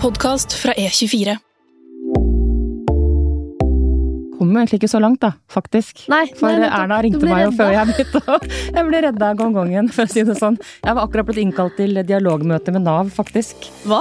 podkast fra E24. kom egentlig ikke så langt, da, faktisk. Nei, For nei. Erna ringte meg jo før jeg begynte Jeg ble redda av gongongen, for å si det sånn. Jeg var akkurat blitt innkalt til dialogmøte med Nav, faktisk. Hva?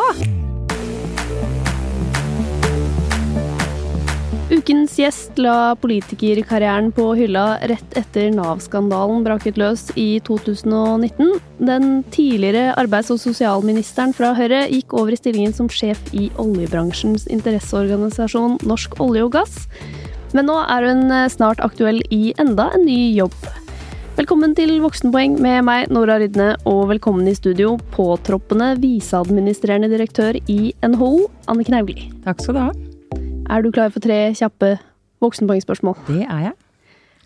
Ukens gjest la politikerkarrieren på hylla rett etter Nav-skandalen braket løs i 2019. Den tidligere arbeids- og sosialministeren fra Høyre gikk over i stillingen som sjef i oljebransjens interesseorganisasjon Norsk olje og gass. Men nå er hun eh, snart aktuell i enda en ny jobb. Velkommen til Voksenpoeng med meg, Nora Rydne, og velkommen i studio, påtroppende viseadministrerende direktør i NHO, Anne Hauglie. Takk skal du ha. Er du klar for tre kjappe voksenpoengspørsmål? Det er jeg.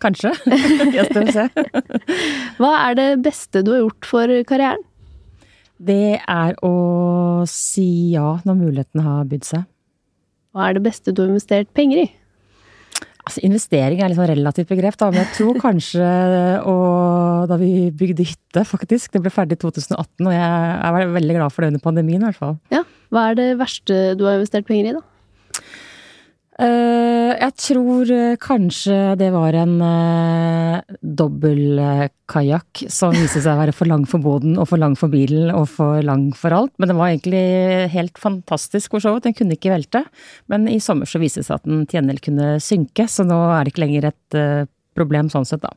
Kanskje. Jeg skal se. Hva er det beste du har gjort for karrieren? Det er å si ja når mulighetene har bydd seg. Hva er det beste du har investert penger i? Altså, investering er litt sånn relativt begrep, da, men jeg tror kanskje og da vi bygde hytte, faktisk. Det ble ferdig i 2018, og jeg er veldig glad for det under pandemien, i hvert fall. Ja, Hva er det verste du har investert penger i, da? Eh, jeg tror eh, kanskje det var en uh, dobbeltkajakk som viste seg å være for lang for boden og for lang for bilen og for lang for alt. Men den var egentlig helt fantastisk for så vidt. Den kunne ikke velte. Men i sommer så viste det seg at den til gjengjeld kunne synke, så nå er det ikke lenger et eh, problem sånn sett, da.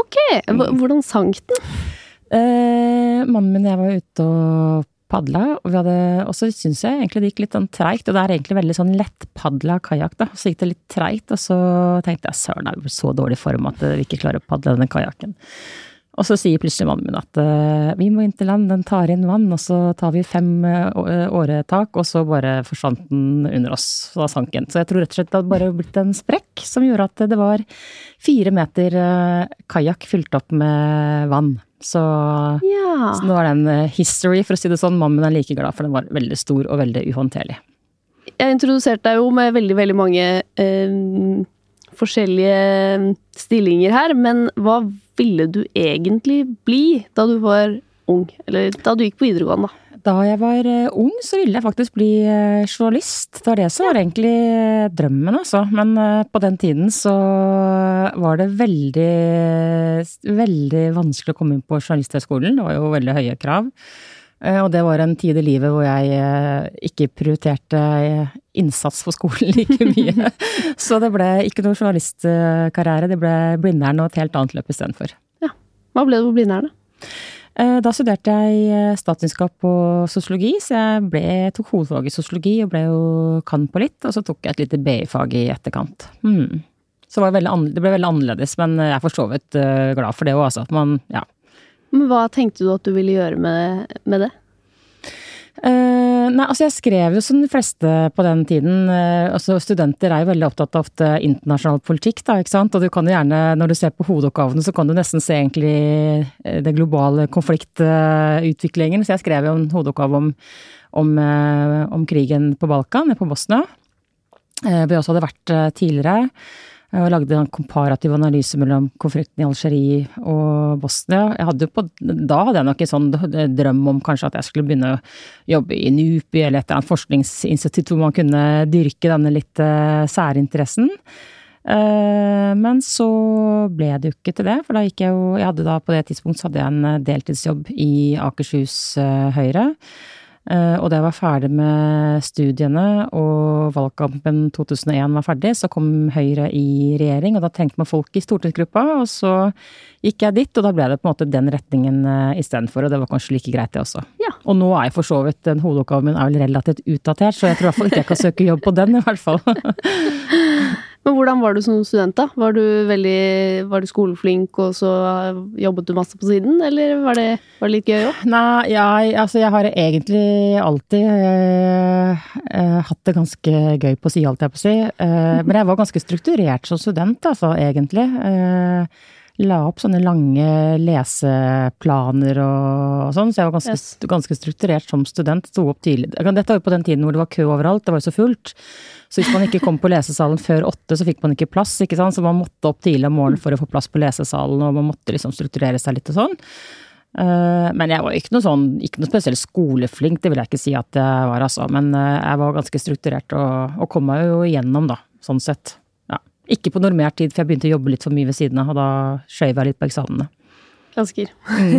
Ok, hvordan sank den? Eh, mannen min og jeg var ute og padla, og vi hadde, også, syns jeg egentlig det gikk litt sånn treigt. Og det er egentlig veldig sånn lettpadla kajakk, da. Så gikk det litt treigt, og så tenkte jeg søren, er vi så dårlig form at vi ikke klarer å padle denne kajakken. Og så sier plutselig mannen min at uh, vi må inn til land, den tar inn vann, og så tar vi fem uh, åretak, og så bare forsvant den under oss, Så da sank den. Så jeg tror rett og slett det hadde bare blitt en sprekk som gjorde at det var fire meter uh, kajakk fylt opp med vann. Så, Ja. så nå er det en history, for å si det sånn. Mannen min er like glad, for den var veldig stor og veldig uhåndterlig. Jeg introduserte deg jo med veldig, veldig mange uh, forskjellige stillinger her, men hva ville du egentlig bli da du var ung? Eller da du gikk på videregående, da? Da jeg var eh, ung, så ville jeg faktisk bli eh, journalist. Det var det som var egentlig eh, drømmen, altså. Men på den tiden så var det veldig, veldig vanskelig å komme inn på Journalisthøgskolen. Det var jo veldig høye krav. Og det var en tid i livet hvor jeg ikke prioriterte innsats for skolen like mye. Så det ble ikke noe journalistkarriere, det ble Blindern og et helt annet løp istedenfor. Hva ble det på Blindern, da? Eh, Da studerte jeg eh, statsvitenskap og sosiologi, så jeg ble, tok hovedfag i sosiologi og ble jo kan på litt, og så tok jeg et lite BI-fag i etterkant. Hmm. Så det, det ble veldig annerledes, men jeg er for så vidt eh, glad for det òg, altså. Man, ja. Men hva tenkte du at du ville gjøre med, med det? Eh, nei, altså jeg skrev jo som de fleste på den tiden. Uh, altså Studenter er jo veldig opptatt av ofte internasjonal politikk, da, ikke sant. Og du kan jo gjerne, når du ser på hovedoppgavene, så kan du nesten se egentlig eh, det globale konfliktutviklingen. Så jeg skrev jo en hovedoppgave om, om, om krigen på Balkan, på Bosnia. Hvor jeg også hadde vært tidligere. Eh, Og lagde en komparativ analyse mellom konflikten i Algerie og Bosnia. Hadde på, da hadde jeg nok en sånn drøm om kanskje at jeg skulle begynne å jobbe i NUPI eller et eller annet forskningsinstitutt hvor man kunne dyrke denne litt eh, særinteressen. Eh, Men så ble det jo ikke til det, for da gikk jeg jo Jeg hadde da på det tidspunkt så hadde jeg en deltidsjobb i Akershus Høyre. Eh, Og da jeg var ferdig med studiene og valgkampen 2001 var ferdig, så kom Høyre i regjering, og da trengte man folk i stortingsgruppa. Og så gikk jeg dit, og da ble det på en måte den retningen uh, istedenfor, og det var kanskje like greit, det også. Ja. Og nå er jeg for så vidt den hovedoppgaven min er vel relativt utdatert, så jeg tror i hvert fall ikke jeg kan søke jobb på den, i hvert fall. Men hvordan var du som student, da? Var du veldig Var du skoleflink, og så jobbet du masse på siden, eller var det, var det litt gøy òg? Nei, jeg, altså jeg har egentlig alltid eh, eh, hatt det ganske gøy på si, alt jeg på å si. Eh, men jeg var ganske strukturert som student, altså, egentlig. Eh, la opp sånne lange leseplaner og, sånn, så jeg var ganske, Yes. ganske strukturert som student. Sto opp tidlig. Dette var jo på den tiden hvor det var kø overalt, det var jo så fullt. Så hvis man ikke kom på lesesalen før åtte, så fikk man ikke plass, ikke sant. Så man måtte opp tidlig om morgenen for å få plass på lesesalen, og man måtte liksom strukturere seg litt og sånn. Eh, men jeg var ikke noe sånn, ikke noe spesielt skoleflink, det vil jeg ikke si at jeg var, altså. Men eh, jeg var ganske strukturert og, og kom meg jo igjennom, da, sånn sett. Ikke på normert tid, for jeg begynte å jobbe litt for mye ved siden av, og da skjøv jeg litt på eksamene. Klassiker. mm.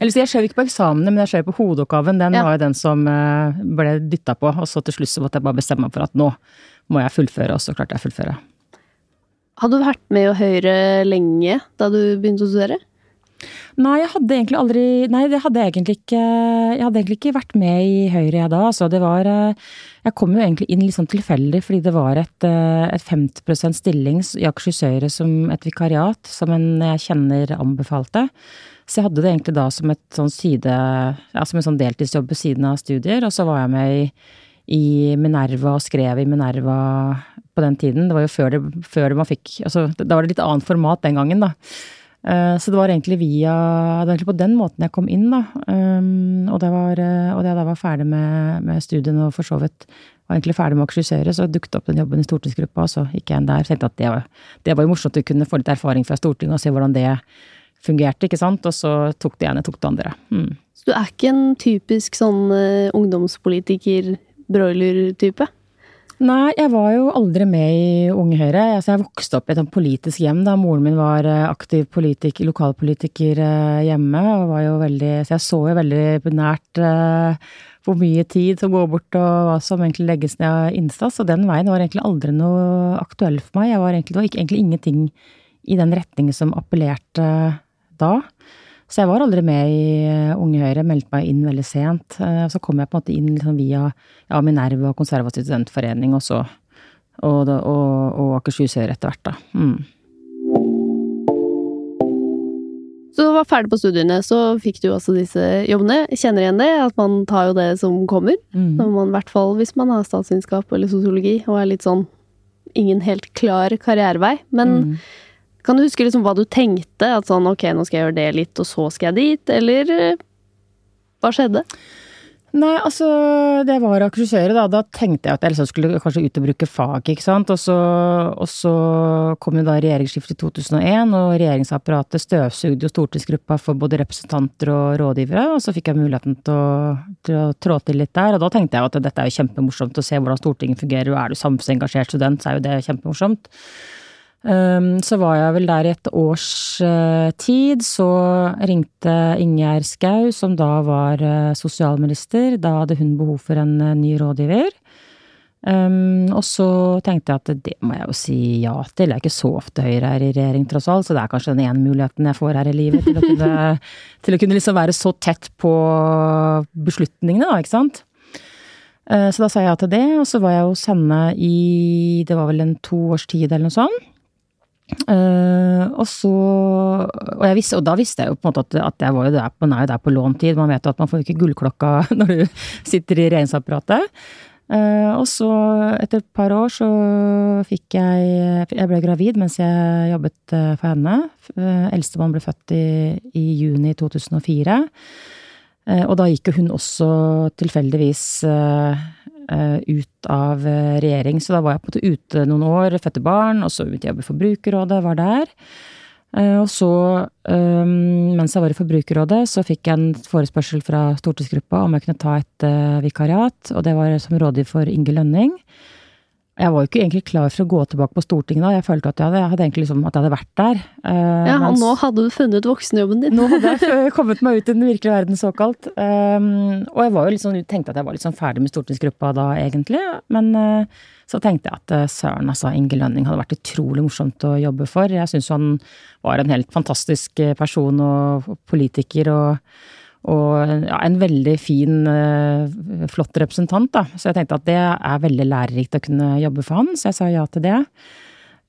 Eller så jeg skjøv ikke på eksamene, men jeg skjøv på hovedoppgaven. Den ja. var jo den som eh, ble dytta på, og så til slutt så måtte jeg bare bestemme meg for at nå må jeg fullføre, og så klarte jeg å fullføre. Hadde du vært med i Høyre lenge da du begynte å studere? Nei, jeg hadde egentlig aldri Nei, det hadde jeg egentlig ikke Jeg hadde egentlig ikke vært med i Høyre jeg da. Altså, det var eh, Jeg kom jo egentlig inn litt sånn tilfeldig fordi det var et, eh, et 50 stilling i Akershus Høyre som et vikariat, som en jeg kjenner anbefalte. Så jeg hadde det egentlig da som et sånn side Ja, som en sånn deltidsjobb ved siden av studier. Og så var jeg med i, i Minerva og skrev i Minerva på den tiden. Det var jo før det, før man fikk Altså, da var det litt annet format den gangen, da. Eh, så det var egentlig via Det var egentlig på den måten jeg kom inn, da. Um, og, da eh, da jeg var ferdig med, med studiene og for så vidt var egentlig ferdig med å aksjusere, så dukket opp den jobben i stortingsgruppa, og så gikk jeg inn der. Tenkte at det var, det var jo morsomt å kunne få litt erfaring fra Stortinget og se hvordan det fungerte, ikke sant. Og så tok det ene, tok det andre. Mm. Så du er ikke en typisk sånn uh, ungdomspolitiker, broiler-type? Nei, jeg var jo aldri med i Unge Høyre. Altså, jeg vokste opp i et politisk hjem da moren min var eh, aktiv politiker, lokalpolitiker eh, hjemme. veldig, Så jeg så jo veldig nært uh, hvor mye tid som går bort og hva som egentlig legges ned av innsats. Og den veien var egentlig aldri noe aktuell for meg. Jeg var egentlig, det var egentlig ingenting i den retningen som appellerte da. Så jeg var aldri med i eh, Unge Høyre, meldte meg inn veldig sent. Eh, så kom jeg på en måte inn liksom via ja, Minerva og Konservativ studentforening og så og, og, og Akershus Høyre etter hvert, da. Mm. Så du var ferdig på studiene, så fikk du også disse jobbene. Kjenner igjen det, at man tar jo det som kommer. Mm. Man, I hvert fall hvis man har statsvitenskap eller sosiologi og er litt sånn ingen helt klar karrierevei. Men mm. Kan du huske liksom hva du tenkte? At sånn ok, nå skal jeg gjøre det litt, og så skal jeg dit? Eller eh, hva skjedde? Nei, altså det var akrusører, da. Da tenkte jeg at jeg liksom skulle kanskje ut og bruke fag, ikke sant. Og så, og så kom jo da regjeringsskiftet i 2001, og regjeringsapparatet støvsugde jo stortingsgruppa for både representanter og rådgivere. Og så fikk jeg muligheten til å, til å trå til litt der. Og da tenkte jeg at dette er jo kjempemorsomt å se hvordan Stortinget fungerer. Og er du samfunnsengasjert student, så er jo det kjempemorsomt. Um, så var jeg vel der i et års uh, tid. Så ringte Ingjerd Schou, som da var uh, sosialminister. Da hadde hun behov for en uh, ny rådgiver. Um, og så tenkte jeg at det må jeg jo si ja til. Det er ikke så ofte Høyre er i regjering, tross alt, så det er kanskje den ene muligheten jeg får her i livet til å kunne, til å kunne liksom være så tett på beslutningene, da, ikke sant. Så da sa jeg ja til det, og så var jeg hos henne i det var vel en to års tid eller noe sånt. Uh, og så og, visste, og, da visste jeg jo på en måte at, at jeg var jo der på, er der på låntid. Man vet jo at man får ikke gullklokka når du sitter i regjeringsapparatet. Uh, og så, etter et par år, så fikk jeg Jeg ble gravid mens jeg jobbet uh, for henne. Uh, Eldstemann ble født i, i juni 2004. og da gikk jo hun også tilfeldigvis Eh, ut av eh, regjering. Så da var jeg på en måte ute noen år, fødte barn, og så begynte jeg i Forbrukerrådet, var der. Eh, og så, mens jeg var i Forbrukerrådet, så fikk jeg en forespørsel fra stortingsgruppa om jeg kunne ta et vikariat, og det var som rådgiver for Inge Lønning. Jeg var jo ikke egentlig klar for å gå tilbake på Stortinget da. Jeg følte at jeg hadde, jeg hadde egentlig liksom, at jeg hadde vært der. Uh, ja, og nå hadde du funnet voksenjobben din. nå hadde jeg kommet meg ut i den virkelige verden, såkalt. Um, og jeg var jo sånn, tenkte at jeg var litt sånn ferdig med stortingsgruppa da, egentlig. Men uh, så tenkte jeg at uh, søren, altså, Inge Lønning hadde vært utrolig morsomt å jobbe for. Jeg syns han var en helt fantastisk person og politiker. og og ja, en veldig fin, uh, flott representant, da. Så jeg tenkte at det er veldig lærerikt å kunne jobbe for han, så jeg sa ja til det.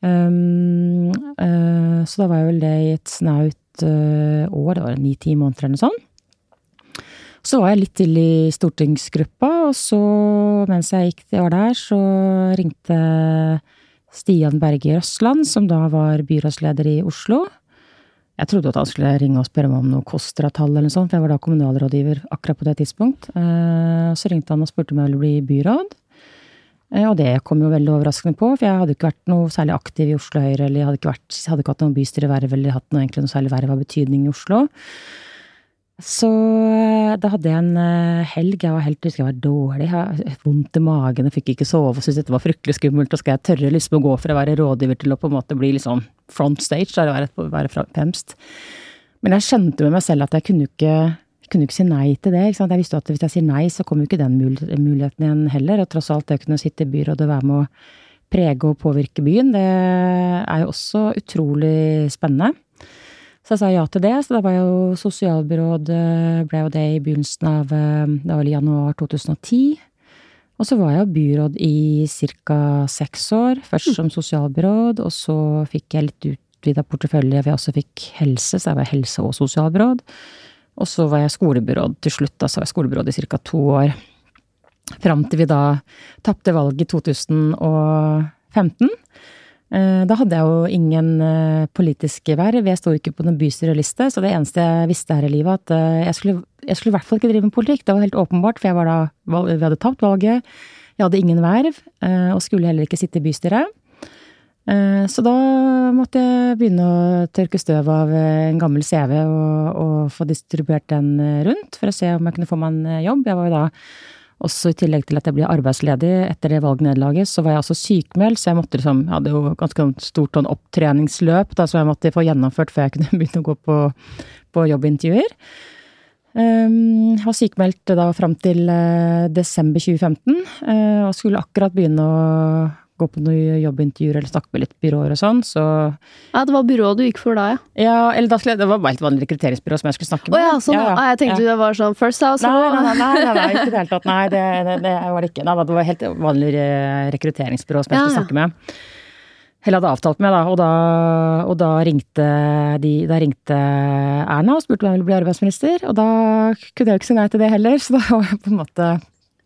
Um, uh, så da var jeg vel det i et snaut uh, år, det var ni-ti måneder eller noe sånt. Så var jeg litt til i stortingsgruppa, og så, mens jeg gikk det var der, så ringte Stian Berge Røsland, som da var byrådsleder i Oslo. Jeg trodde at han skulle ringe og spørre meg om noe KOSTRA-tall eller noe sånt, for jeg var da kommunalrådgiver akkurat på det tidspunkt. Eh, så ringte han og spurte om jeg ville bli byråd. Eh, og det kom jo veldig overraskende på, for jeg hadde ikke vært noe særlig aktiv i Oslo Høyre, eller jeg hadde ikke, vært, hadde ikke hatt noe bystyreverv eller hatt noe, noe særlig verv av betydning i Oslo. Så da hadde jeg en eh, helg. Jeg var helt husker jeg var dårlig. Jeg vondt i magen og fikk ikke sove og syntes dette var fryktelig skummelt. Og skal jeg tørre liksom å gå fra å være rådgiver til å på en måte bli liksom front stage, da, være, være fremst. Men jeg skjønte med meg selv at jeg kunne ikke, kunne ikke si nei til det. Jeg visste at hvis jeg sier nei, så kommer jo ikke den muligheten igjen heller. Og tross alt det å kunne sitte i byrådet og være med å prege og påvirke byen, det er jo også utrolig spennende. Så jeg sa ja til det. Så da var jo sosialbyråd, eh, ble jo det i begynnelsen av eh, Det var januar 2010. Og så var jeg byråd i ca. seks år. Først som sosialbyråd, og så fikk jeg litt utvida portefølje vi også fikk helse, så jeg var helse- og sosialbyråd. Og så var jeg skolebyråd til slutt, da så var jeg skolebyråd i ca. to år. Fram til vi da tapte valget i 2015. Eh, da hadde jeg jo ingen eh, politiske verv, jeg sto ikke på noen bystyreliste, så det eneste jeg visste her i livet, at eh, jeg skulle, jeg skulle i hvert fall ikke drive med politikk. Det var helt åpenbart, for da, vi hadde tapt valget, jeg hadde ingen verv, og skulle heller ikke sitte i bystyret. Så da måtte jeg begynne å tørke støv av en gammel CV og, og få distribuert den rundt, for å se om jeg kunne få meg en jobb. Jeg var jo da også i tillegg til at jeg ble arbeidsledig etter det valgnederlaget, så var jeg også sykemeldt, så jeg måtte liksom Jeg hadde jo ganske stort sånn opptreningsløp da, så jeg måtte få gjennomført før jeg kunne begynne å gå på, på jobbintervjuer. Um, var sykemeldt da fram til uh, desember 2015, uh, eh, og skulle akkurat begynne å gå på noen jobbintervjuer eller snakke med litt byråer og sånn, så Ja, det var byrået du gikk for da, ja? Ja, eller da skulle det var bare helt vanlig rekrutteringsbyrå som jeg skulle snakke med. Å ja, sånn, ja, ja. jeg tenkte ja. det var sånn First House? Nei, nei, nei, nei, nei, nei, ikke i det hele tatt. Nei, det, det, det, var det ikke. Nei, det var helt vanlig rekrutteringsbyrå som jeg skulle snakke med. Eller hadde avtalt med, da. Og da, og da ringte de, da ringte Erna og spurte om jeg ville bli arbeidsminister. Og da kunne jeg jo ikke si nei til det heller, så da var jeg på en måte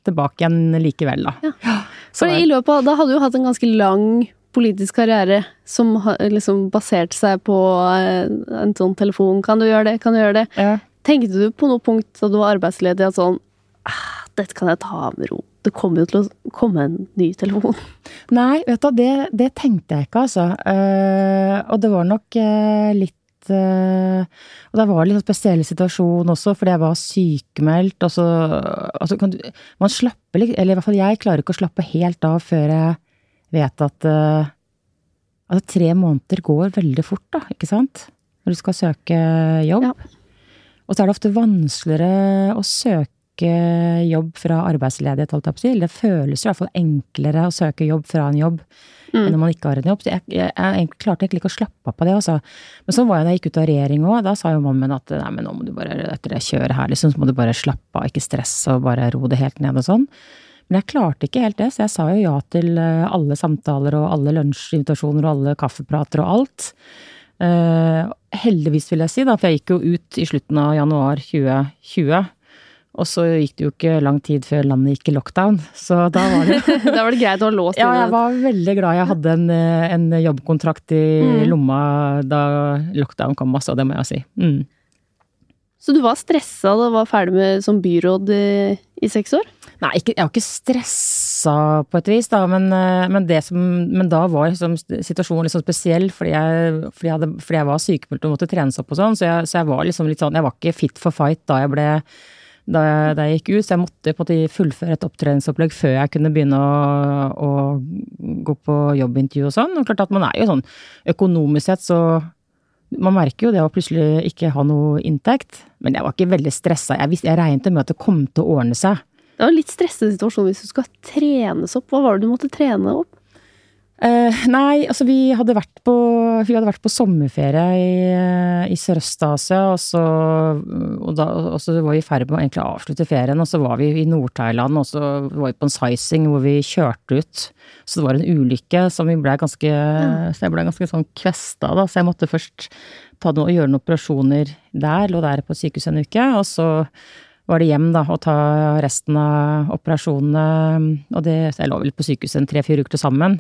tilbake igjen likevel, da. Ja. For i løpet av Da hadde du hatt en ganske lang politisk karriere som liksom baserte seg på eh, en sånn telefon. Kan du gjøre det? Kan du gjøre det? Ja. Tenkte du på noe punkt da du var arbeidsledig at sånn ah, Dette kan jeg ta med ro. Det kommer jo til å komme en ny telefon. Nei, vet du, det, det tenkte jeg ikke, altså. Uh, og det var nok uh, litt uh, Og det var litt sånn spesiell situasjon også, fordi jeg var sykemeldt, og så altså, du, Man slapper litt Eller i hvert fall jeg klarer ikke å slappe helt av før jeg vet at uh, Altså, tre måneder går veldig fort, da, ikke sant? Når du skal søke jobb. Ja. Og så er det ofte vanskeligere å søke jobb fra arbeidsledighet, holdt jeg på å si. Det føles i hvert fall enklere å søke jobb fra en jobb mm. når man ikke har en jobb. Så jeg, jeg, jeg, klarte egentlig ikke å slappe av på det, altså. Men sånn var jeg da jeg gikk ut av regjering òg. Da sa jo mammaen at nei, men nå må du bare, etter det kjøret her, liksom, så må du bare slappe av, ikke stresse og bare ro det helt ned og sånn. Men jeg klarte ikke helt det, så jeg sa jo ja til eh, alle samtaler og alle lunsjinvitasjoner og alle kaffeprater og alt. Uh, heldigvis, vil jeg si, da, for jeg gikk jo ut i slutten av januar 2020. Og så gikk det jo ikke lang tid før landet gikk i lockdown, så da var det Da var det greit å ha låst inne. Ja, jeg var veldig glad jeg hadde en, en jobbkontrakt i mm. lomma da lockdown kom, altså. Det må jeg si. Mm. Så du var stressa da du var ferdig med som byråd i, i seks år? Nei, ikke, jeg var ikke stressa på et vis, da, men, men, som, men da var liksom, situasjonen litt sånn spesiell fordi jeg, fordi jeg, hadde, fordi jeg var sykemeldt og måtte trenes opp og sånn, så, jeg, så jeg var liksom litt sånn Jeg var ikke fit for fight da jeg ble da jeg, da jeg, gikk ut. Så jeg måtte på fullføre et opptreningsopplegg før jeg kunne begynne å, å, gå på jobbintervju og sånn. Og klart at man er jo sånn økonomisk sett så Man merker jo det å plutselig ikke ha noe inntekt. Men jeg var ikke veldig stressa. Jeg, jeg regnet med at det kom til å ordne seg. Det var en litt stressende situasjon hvis du skal trenes opp. Hva var det du måtte trene opp? Uh, nei, altså vi hadde vært på, vi hadde vært på sommerferie i, i Sørøst-Asia, og så, og, da, og så var vi i ferd med å avslutte ferien, og så var vi i Nord-Thailand, og så var vi på en sizing hvor vi kjørte ut. Så det var en ulykke som vi ble ganske mm. Så jeg ble ganske sånn kvesta, da, så jeg måtte først ta noe, gjøre noen operasjoner der, lå der på sykehuset en uke, og så var det hjem da, og ta resten av operasjonene, og det, jeg lå vel på sykehuset tre-fire uker til sammen.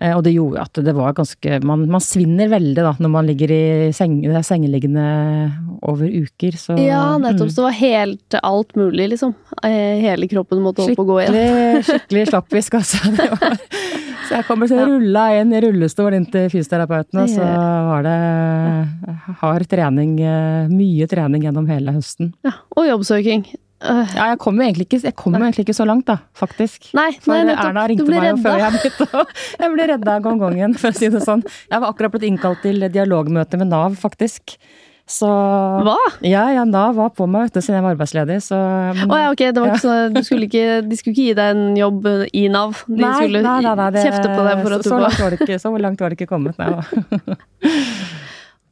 Eh, og det gjorde at det var ganske Man, man svinner veldig da når man ligger i seng, sengeliggende over uker, så Ja, nettopp. Mm. Så det var helt alt mulig, liksom. Eh, hele kroppen måtte opp og gå igjen. Skikkelig, slappfisk, altså. Var, så Så jeg kommer til å rulle inn i rullestol inn til fysioterapeuten, og så var det hard trening, eh, mye trening gjennom hele høsten. Ja, Og jobbsøking. Ja, jeg kom jo egentlig ikke, kom jo egentlig ikke så langt, da, faktisk. Nei, For nei. Erna ringte meg jo før jeg begynte å Jeg ble redda gongongen, for å si det sånn. Jeg var akkurat blitt innkalt til dialogmøte med Nav, faktisk. Så Hva? Ja, ja, Nav var på meg vet du, siden jeg var arbeidsledig, så Å oh, ja, ok, det var ikke så, du skulle ikke, de skulle ikke gi deg en jobb i Nav. De Nei, skulle nei, nei, nei, det- kjefte på deg for at så, du var ikke, Så langt var det ikke kommet, nei da.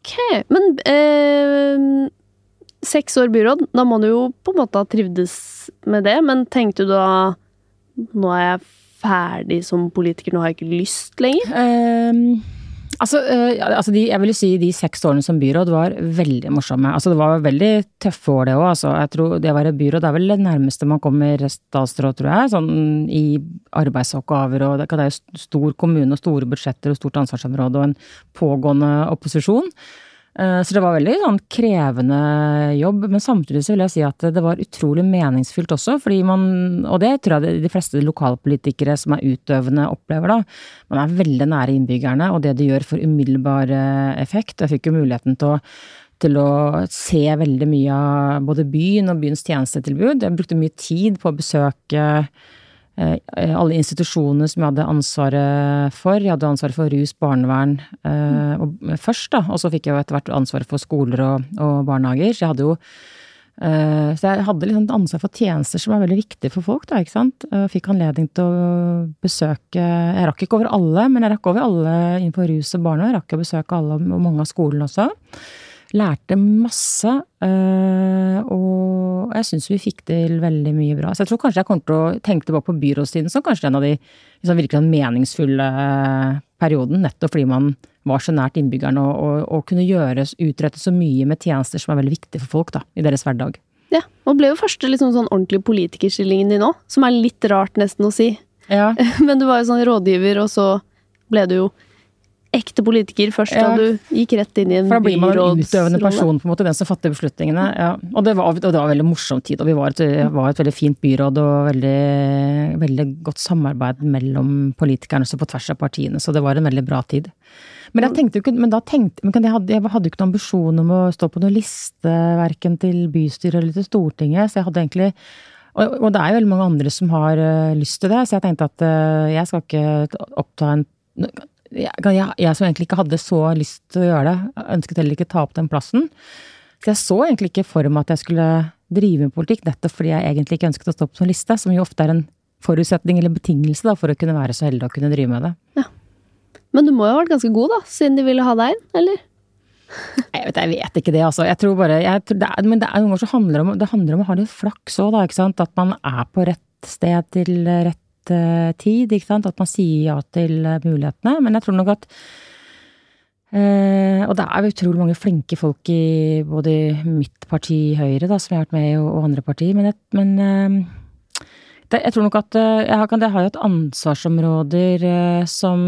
Ok, men eh, seks år byråd, da må du jo på en måte ha trivdes med det, men tenkte du da nå er jeg ferdig som politiker, nå har jeg ikke lyst lenger? Um, altså, eh, altså de, jeg vil si de seks årene som byråd var veldig morsomme. Altså det var veldig tøffe år det òg. Altså, jeg tror det å være byråd er vel det nærmeste man kommer statsråd, tror jeg. Sånn i arbeidsoppgaver og det er jo stor kommune og store budsjetter og stort ansvarsområde og en pågående opposisjon. Eh, Så det var veldig sånn krevende jobb, men samtidig så vil jeg si at det var utrolig meningsfylt også, fordi man, og det tror jeg de fleste lokalpolitikere som er utøvende opplever da, man er veldig nære innbyggerne, og det de gjør for umiddelbar eh, effekt. Jeg fikk jo muligheten til å til å se veldig mye av både byen og byens tjenestetilbud. Jeg brukte mye tid på å besøke alle institusjonene som jeg hadde ansvaret for. Jeg hadde ansvaret for rus, barnevern eh, og, først, da. Og så fikk jeg jo etter hvert ansvaret for skoler og, og barnehager. Så jeg hadde jo eh, så jeg hadde liksom ansvar for tjenester som er veldig viktige for folk, da, ikke sant. Jeg fikk anledning til å besøke Jeg rakk ikke over alle, men jeg rakk over alle innenfor rus og barnevern. Jeg rakk å besøke alle og mange av skolene også. Lærte masse, øh, og jeg syns vi fikk til veldig mye bra. Så jeg tror kanskje jeg kommer til å tenke tilbake på byrådstiden som kanskje en av de liksom, virkelig sånn meningsfulle perioden, nettopp fordi man var så nært innbyggerne og, og, og kunne gjøre, utrette så mye med tjenester som er veldig viktige for folk da, i deres hverdag. Ja, og ble jo første liksom sånn ordentlige politikerstillingen din òg, som er litt rart nesten å si. Ja, Men du var jo sånn rådgiver, og så ble du jo ekte politiker først Ja. da du gikk rett inn i en For da blir man en utøvende person, på en måte, den som fatter beslutningene. Ja. Og, det var, og det var en veldig morsom tid, og vi var et, var et veldig fint byråd og veldig, veldig godt samarbeid mellom politikerne også på tvers av partiene, så det var en veldig bra tid. Men jeg tenkte jo ikke, men da tenkte, men jeg, hadde, jeg hadde jo ikke noen ambisjon om å stå på noen liste, verken til bystyret eller til Stortinget, så jeg hadde egentlig og, det er jo veldig mange andre som har øh, lyst til det, så jeg tenkte at øh, jeg skal ikke oppta en jeg, jeg, som egentlig ikke hadde så lyst til å gjøre det, ønsket heller ikke ta opp den plassen. Så jeg så egentlig ikke for meg at jeg skulle drive med politikk, nettopp fordi jeg egentlig ikke ønsket å stå på sånn liste, som jo ofte er en forutsetning eller betingelse da, for å kunne være så heldig å kunne drive med det. Men du må jo ha vært ganske god, da, siden de ville ha deg inn, eller? Jeg vet, jeg vet ikke det, altså. Jeg tror bare, jeg tror det er, men det er noen ganger så handler det om, det handler om å ha litt flaks òg, da, ikke sant. At man er på rett sted til rett tid, ikke sant. At man sier ja til eh, mulighetene. Men jeg tror nok at Uh, Og det er jo utrolig mange flinke folk i både mitt parti, Høyre, da, som jeg har vært med i, og, andre partier. Men, jeg, men uh, jeg tror nok at eh, jeg har, jeg har jo et ansvarsområder eh, som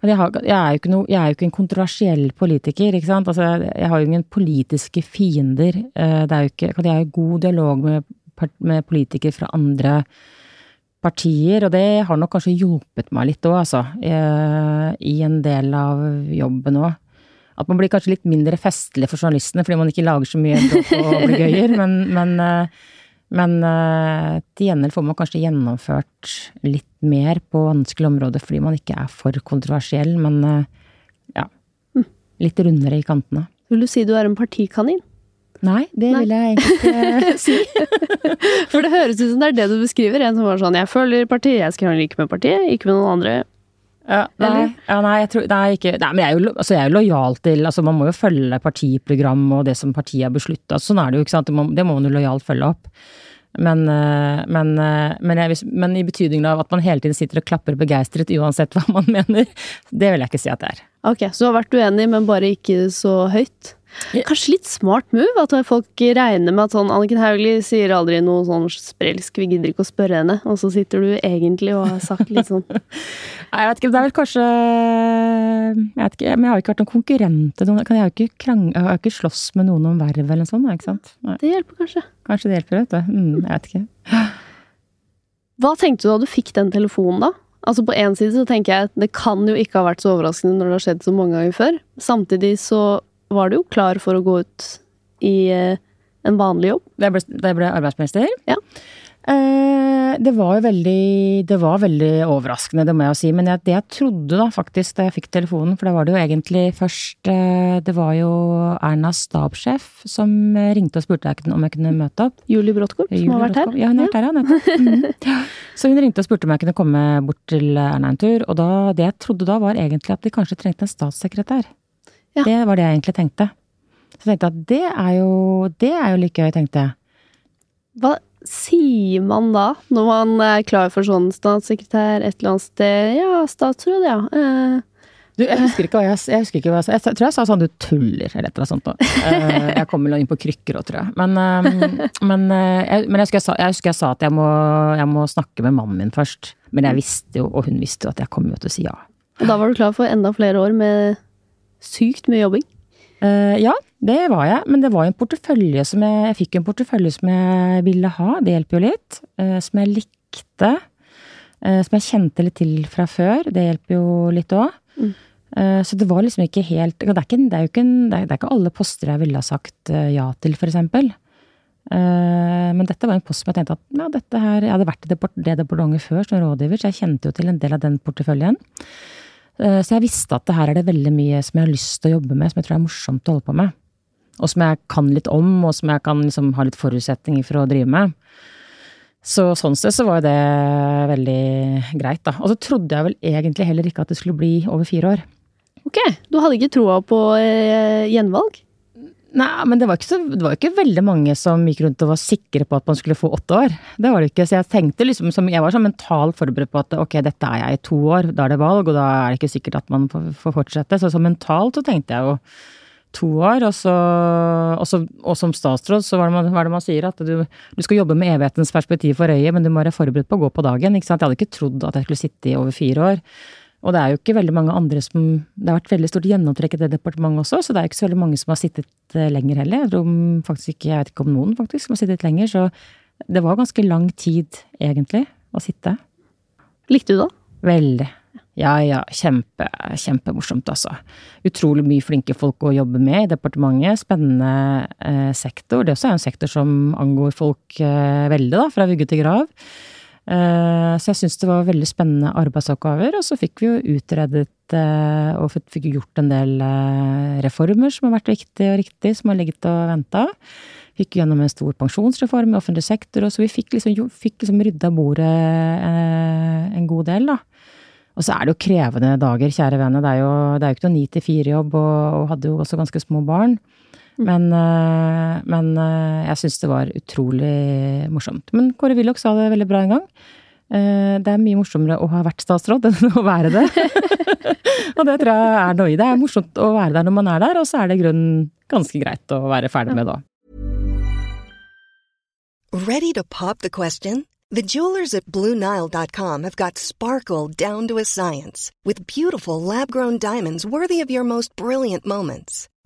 jeg, har, jeg, er jo ikke no, jeg er jo ikke en kontroversiell politiker, ikke sant. Altså, jeg, har jo ingen politiske fiender. Eh, Det er jo ikke, jeg har jo god dialog med, med politikere fra andre partier, og det har nok kanskje hjulpet meg litt òg, altså. eh, I en del av jobben òg. At man blir kanskje litt mindre festlig for journalistene fordi man ikke lager så mye bråk og gøyer, men, men, eh, men eh, til gjengjeld får man kanskje gjennomført litt mer på vanskelige områder fordi man ikke er for kontroversiell, men ja. Litt rundere i kantene. Vil du si du er en partikanin? Nei, det Nei. vil jeg egentlig ikke si. For det høres ut som det er det du beskriver. En som var sånn 'jeg følger partiet, jeg skal ikke med partiet, ikke med noen andre'. Ja, nei, ja, nei, jeg tror, nei, ikke, nei, men jeg er, jo, altså jeg er jo lojal til altså Man må jo følge partiprogram og det som partiet har beslutta. Sånn er det jo, ikke sant. Det må, det må man jo lojalt følge opp. Men, eh, men, eh, men, jeg, men i betydningen av at man hele tiden sitter og klapper begeistret uansett hva man mener, det vil jeg ikke si at det er. Ok, så du har vært uenig, men bare ikke så høyt. Kanskje litt smart move, at folk regner med at sånn Anniken Hauglie sier aldri noe sånn sprelsk, vi gidder ikke å spørre henne, og så sitter du egentlig og har sagt litt sånn Nei, jeg vet ikke, det er vel kanskje Jeg vet ikke, men jeg har jo ikke vært noen konkurrent til noen. Jeg har jo ikke, krang, jeg har ikke slåss med noen om verv eller noe sånt, ikke sant. Nei, Det hjelper kanskje. kanskje det hjelper, vet du. Mm, jeg vet ikke. Hva tenkte du da du fikk den telefonen, da? Altså På én side så tenker jeg at det kan jo ikke ha vært så overraskende når det har skjedd så mange ganger før. Samtidig så var du jo klar for å gå ut i eh, en vanlig jobb. Da jeg ble, da jeg ble arbeidsminister? Ja. Eh, det var jo veldig Det var veldig overraskende, det må jeg jo si. Men jeg, det jeg trodde da faktisk da jeg fikk telefonen, for da var det jo egentlig først eh, Det var jo Ernas stabssjef som ringte og spurte om jeg kunne møte opp. Julie Bråttkorp, som har vært her. Ja, hun har vært her, ja. nettopp. Mm. Så hun ringte og spurte om jeg kunne komme bort til Erna en tur. Og da, det jeg trodde da, var egentlig at de kanskje trengte en statssekretær. Ja. Det var det jeg egentlig tenkte. Så jeg tenkte at det er jo, det er jo like gøy, tenkte jeg. Hva sier man da, når man er klar for sånn statssekretær et eller annet sted? Ja, statsråd, ja. Eh, Du, jeg husker ikke hva jeg, jeg husker ikke hva jeg sa. Jeg tror jeg sa sånn 'du tuller', eller et eller annet sånt. Eh, Jeg kom vel inn på krykker òg, tror jeg. Men, eh, men, eh, jeg, men jeg, husker jeg, sa, jeg husker jeg sa at jeg må, jeg må snakke med mannen min først. Men jeg visste jo, og hun visste jo, at jeg kom jo til å si ja. og da var du klar for enda flere år med sykt mye jobbing? Uh, ja, det var jeg. Men det var en portefølje som jeg Jeg fikk en portefølje som jeg ville ha, det hjelper jo litt. Uh, som jeg likte. Uh, som jeg kjente litt til fra før. Det hjelper jo litt òg. Mm. så det var liksom ikke helt Det er, ikke, det er jo ikke, det er, det er ikke alle poster jeg ville ha sagt ja til. Eh, men dette var en post som jeg tenkte at ja, dette her Jeg hadde vært i det departementet før som rådgiver, så jeg kjente jo til en del av den porteføljen. Eh, Så jeg visste at det her er det veldig mye som jeg har lyst til å jobbe med, som jeg tror er morsomt å holde på med. Og som jeg kan litt om, og som jeg kan liksom ha litt forutsetninger for å drive med. Så sånn sett så var det veldig greit, da. Og så trodde jeg vel egentlig heller ikke at det skulle bli over fire år. Ok, du hadde ikke troa på eh, gjenvalg? Nei, men det var, ikke så, det var ikke veldig mange som gikk rundt og var sikre på at man skulle få åtte år. Det var det ikke. Så jeg tenkte liksom, som, jeg var sånn mentalt forberedt på at ok, dette er jeg i to år, da er det valg, og da er det ikke sikkert at man får, fortsette. Så, så mentalt så tenkte jeg jo to år, og så, og, så, og som statsråd så hva er det man, det man sier, at du, du skal jobbe med evighetens perspektiv for øye, men du må være forberedt på å gå på dagen. ikke sant? Jeg hadde ikke trodd at jeg skulle sitte i over fire år. Og det er jo ikke veldig mange andre som Det har vært veldig stort gjennomtrekk i det departementet også, så det er jo ikke så veldig mange som har sittet eh, lenger heller. Jeg tror faktisk ikke, jeg vet ikke om noen faktisk som har sittet lenger, så det var ganske lang tid, egentlig, å sitte. Likte du det? Veldig. Ja ja, kjempe, kjempemorsomt, altså. Utrolig mye flinke folk å jobbe med i departementet. Spennende eh, sektor. Det også er en sektor som angår folk eh, veldig, da, fra vugge til grav. Eh, så jeg syns det var veldig spennende arbeidsoppgaver. Og så fikk vi jo utredet eh, og fikk gjort en del eh, reformer som har vært viktige og riktige, som har ligget og venta. Fikk gjennom en stor pensjonsreform i offentlig sektor, og så vi fikk liksom, fikk liksom rydda bordet en god del, da. Og så er det jo krevende dager, kjære vene. Det er jo, det er jo ikke noe ni til fire-jobb, og, og hadde jo også ganske små barn. Men, eh, men eh, jeg syns det var utrolig morsomt. Men Kåre Willoch sa det veldig bra en gang. Eh, Det er mye morsommere å ha vært statsråd enn å være det. og det tror jeg er noe i det. Det er morsomt å være der når man er der, og så er det i grunnen ganske greit å være ferdig med da. Ready to pop the question? The jewelers at BlueNile.com have got sparkle down to a science with beautiful lab grown diamonds worthy of your most brilliant moments.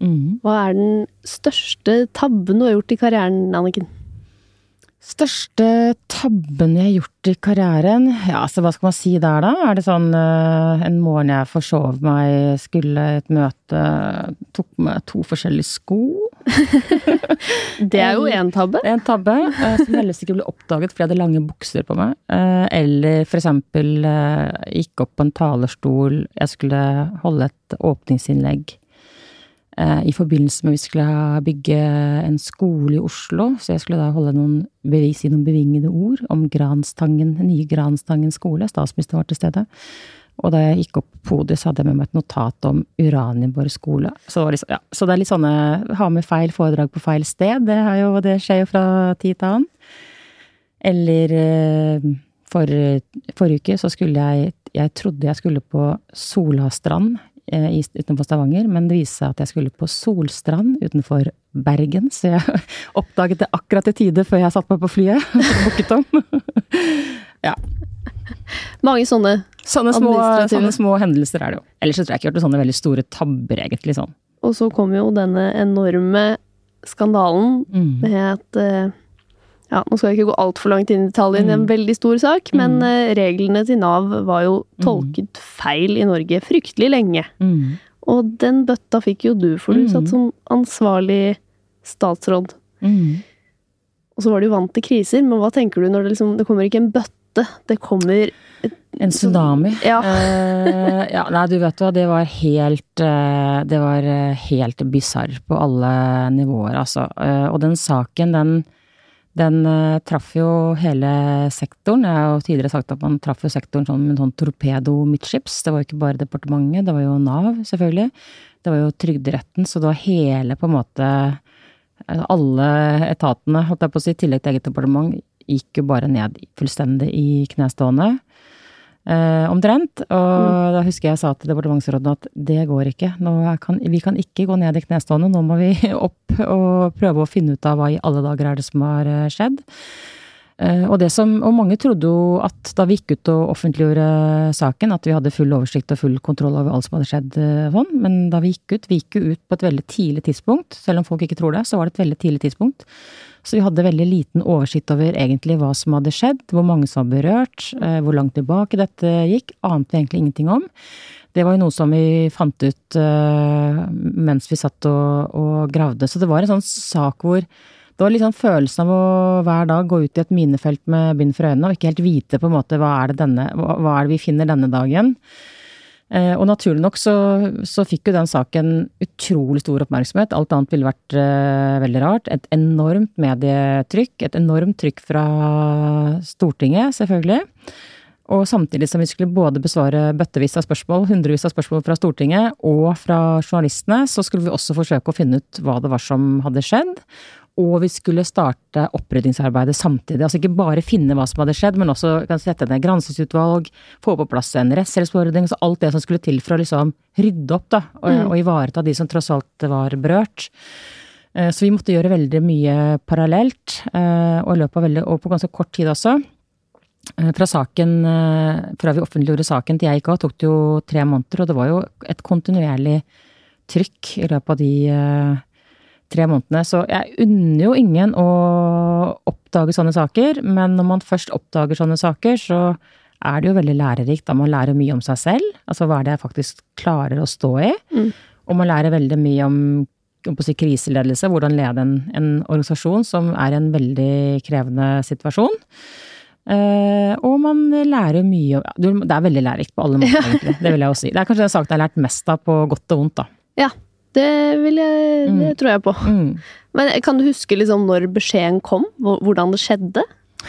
Mm. Hva er den største tabben du har gjort i karrieren, Anniken? Største tabben jeg har gjort i karrieren? Ja, så hva skal man si der, da? Er det sånn eh, en morgen jeg forsov meg, skulle et møte, tok med to forskjellige sko? Det er jo én tabbe. En tabbe eh, som heller ikke ble oppdaget fordi jeg hadde lange bukser på meg. Eh, Eller for eksempel gikk opp på en talerstol, jeg skulle holde et åpningsinnlegg i forbindelse med at vi skulle bygge en skole i Oslo. Så jeg skulle da holde noen bevis i noen bevingede ord om Granstangen, nye Granstangen skole. Statsministeren var til stede. Og da jeg gikk opp på podiet, så hadde jeg med meg et notat om Uranienborg skole. Så, liksom, ja, så det er litt sånne ha med feil foredrag på feil sted. Det, jo, det skjer jo fra tid til annen. Eller eh, For, forrige uke så skulle jeg Jeg trodde jeg skulle på Solastrand eh, utenfor Stavanger, men det viste seg at jeg skulle på Solstrand utenfor Bergen, så jeg oppdaget det akkurat i tide før jeg satte meg på flyet. Booket om. ja. Mange sånne Sånne små, sånne små, hendelser er det jo. Ellers så tror jeg ikke jeg gjort sånne veldig store tabber, egentlig. sånn. Og så kom jo denne enorme skandalen mm. med at eh, ja, Nå skal jeg ikke gå altfor langt inn i detaljen i en mm. veldig stor sak, men mm. Eh, reglene til Nav var jo mm. tolket feil i Norge fryktelig lenge. Mm. Og den bøtta fikk jo du, for du satt mm. som ansvarlig statsråd. Og så var du vant til kriser, men hva tenker du når det liksom Det kommer ikke en bøtte, det kommer et, En tsunami? Ja. uh, ja. Nei, du vet hva, det var helt uh, Det var helt bisarr på alle nivåer, altså. Uh, og den saken, den den uh, traff jo hele sektoren. Jeg har jo tidligere sagt at man traff jo sektoren som en sånn torpedo midtskips. Det var jo ikke bare departementet, det var jo Nav, selvfølgelig. Det var jo Trygderetten, så det var hele på en måte eh, Alle etatene, holdt jeg på å si, i tillegg til eget departement, gikk jo bare ned fullstendig i knestående eh, omtrent. Og mm. da husker jeg sa til departementsråden at det går ikke. Kan, vi kan ikke gå ned i knestående, nå må vi opp og prøve å finne ut av hva i alle dager er det som har eh, skjedd. Eh, og, det som, og mange trodde jo at da vi gikk ut og offentliggjorde saken, at vi hadde full oversikt og full kontroll over alt som hadde skjedd sånn. Men da vi gikk ut, vi gikk jo ut på et veldig tidlig tidspunkt. Selv om folk ikke tror det, så var det et veldig tidlig tidspunkt. Så vi hadde veldig liten oversikt over egentlig hva som hadde skjedd, hvor mange som var berørt, eh, hvor langt tilbake dette gikk. Ante egentlig ingenting om. Det var jo noe som vi fant ut uh, mens vi satt og, og, gravde. Så det var en sånn sak hvor det var litt sånn følelsen av å hver dag gå ut i et minefelt med bind for øynene og ikke helt vite på en måte hva er det, denne, hva er det vi finner denne dagen. Eh, og naturlig nok så, så, fikk jo den saken utrolig stor oppmerksomhet. Alt annet ville vært uh, veldig rart. Et enormt medietrykk. Et enormt trykk fra Stortinget, selvfølgelig. Og samtidig som vi skulle både besvare bøttevis av spørsmål, hundrevis av spørsmål fra Stortinget og fra journalistene, så skulle vi også forsøke å finne ut hva det var som hadde skjedd og vi skulle starte oppryddingsarbeidet samtidig. Altså ikke bare finne hva som hadde skjedd, men også kan sette ned granskingsutvalg, få på plass en rettshjelpsforordning, så alt det som skulle til for å liksom rydde opp da, og, mm. og ivareta de som tross alt var berørt. Eh, så vi måtte gjøre veldig mye parallelt, eh, og i løpet av veldig, og på ganske kort tid også. Eh, fra saken, fra vi offentliggjorde saken til jeg gikk av, tok det jo tre måneder, og det var jo et kontinuerlig trykk i løpet av de tre månedene. Så jeg unner jo ingen å oppdage sånne saker, men når man først oppdager sånne saker, så er det jo veldig lærerikt. Da man lærer mye om seg selv, altså hva er det jeg faktisk klarer å stå i. Mm. Og man lærer veldig mye om, om si, kriseledelse, hvordan lede en, en, organisasjon som er i en veldig krevende situasjon. Uh, og man lærer mye Det er veldig lærerikt på alle måter, egentlig. Det vil jeg også si. Det er kanskje den saken jeg har lært mest av på godt og vondt, da. Ja, det vil jeg mm. Det tror jeg på. Mm. Men kan du huske liksom når beskjeden kom? Hvordan det skjedde?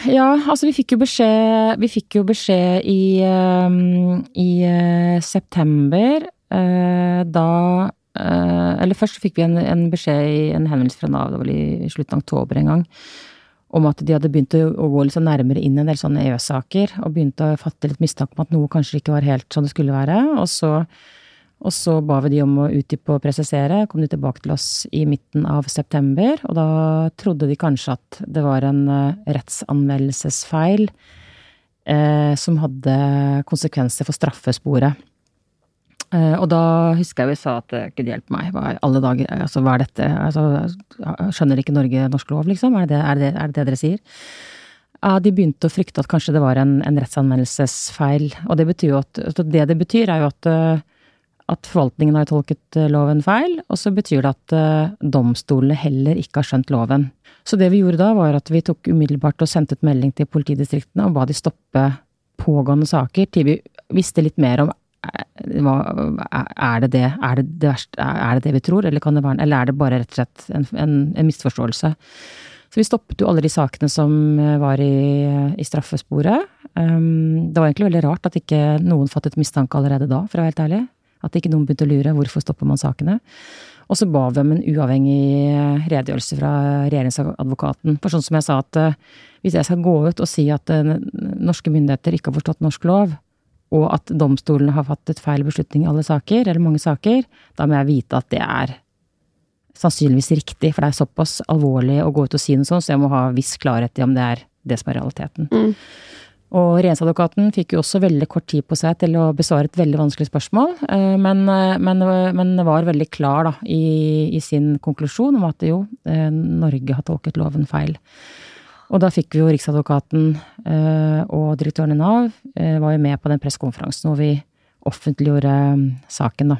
Ja, altså vi fikk jo beskjed Vi fikk jo beskjed i, um, i uh, september. Uh, da uh, Eller først fikk vi en, en, beskjed i en henvendelse fra Nav, det var i slutten av oktober en gang, om at de hadde begynt å gå litt sånn nærmere inn en del sånne EØS-saker. Og begynte å fatte litt mistanke om at noe kanskje ikke var helt sånn det skulle være. Og så og så ba vi de om å utdype og presisere. Kom de tilbake til oss i midten av september, og da trodde de kanskje at det var en uh, rettsanmeldelsesfeil eh, som hadde konsekvenser for straffesporet. Eh, og da husker jeg vi sa at gud hjelpe meg, hva, alle dager, altså hva er dette, altså, skjønner ikke Norge norsk lov, liksom? Er det er det, er det, dere sier? Ja, de begynte å frykte at kanskje det var en, en rettsanmeldelsesfeil. Og det betyr jo at, det det betyr er jo at uh, at forvaltningen har tolket eh, loven feil, og så betyr det at uh, domstolene heller ikke har skjønt loven. Så det vi gjorde da, var at vi tok umiddelbart og sendte ut melding til politidistriktene og ba de stoppe pågående saker til vi visste litt mer om eh, er, det det, er, det det verste, er det det vi tror, eller, det være, eller er det bare rett og slett en, en, en, misforståelse? Så vi stoppet jo alle de sakene som var i, i straffesporet. Um, det var egentlig veldig rart at ikke noen fattet mistanke allerede da, for å være helt ærlig. At ikke noen begynte å lure hvorfor stopper man sakene. Og så ba vi om en uavhengig redegjørelse fra regjeringsadvokaten. For sånn som jeg sa at hvis jeg skal gå ut og si at norske myndigheter ikke har forstått norsk lov, og at domstolene har fattet feil beslutning i alle saker, eller mange saker, da må jeg vite at det er sannsynligvis riktig, for det er såpass alvorlig å gå ut og si noe sånt, så jeg må ha viss klarhet i om det er det som er realiteten. Mm. Og regjeringsadvokaten fikk jo også veldig kort tid på seg til å besvare et veldig vanskelig spørsmål, eh, men, eh, men, men var veldig klar da, i, i, sin konklusjon om at jo, eh, Norge har tolket loven feil. Og da fikk vi jo Riksadvokaten og direktøren i Nav var jo med på den pressekonferansen hvor vi offentliggjorde saken, da.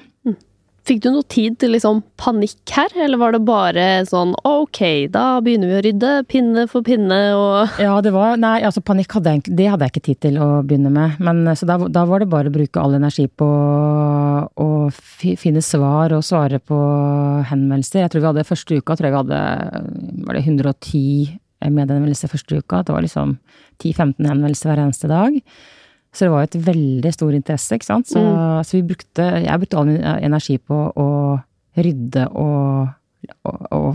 Fikk du noe tid til liksom panikk her, eller var det bare sånn ok, da begynner vi å rydde, pinne for pinne og Ja, det var Nei, altså panikk hadde jeg, det hadde jeg ikke tid til å begynne med. Men så da, da var det bare å bruke all energi på å finne svar og svare på henvendelser. Jeg tror vi hadde første uka, tror jeg vi hadde var det 110 medhenvendelser første uka. Det var liksom 10-15 henvendelser hver eneste dag. Så det var jo et veldig stor interesse, ikke sant. Så, mm. så vi brukte, jeg brukte all min energi på å rydde og, og, og,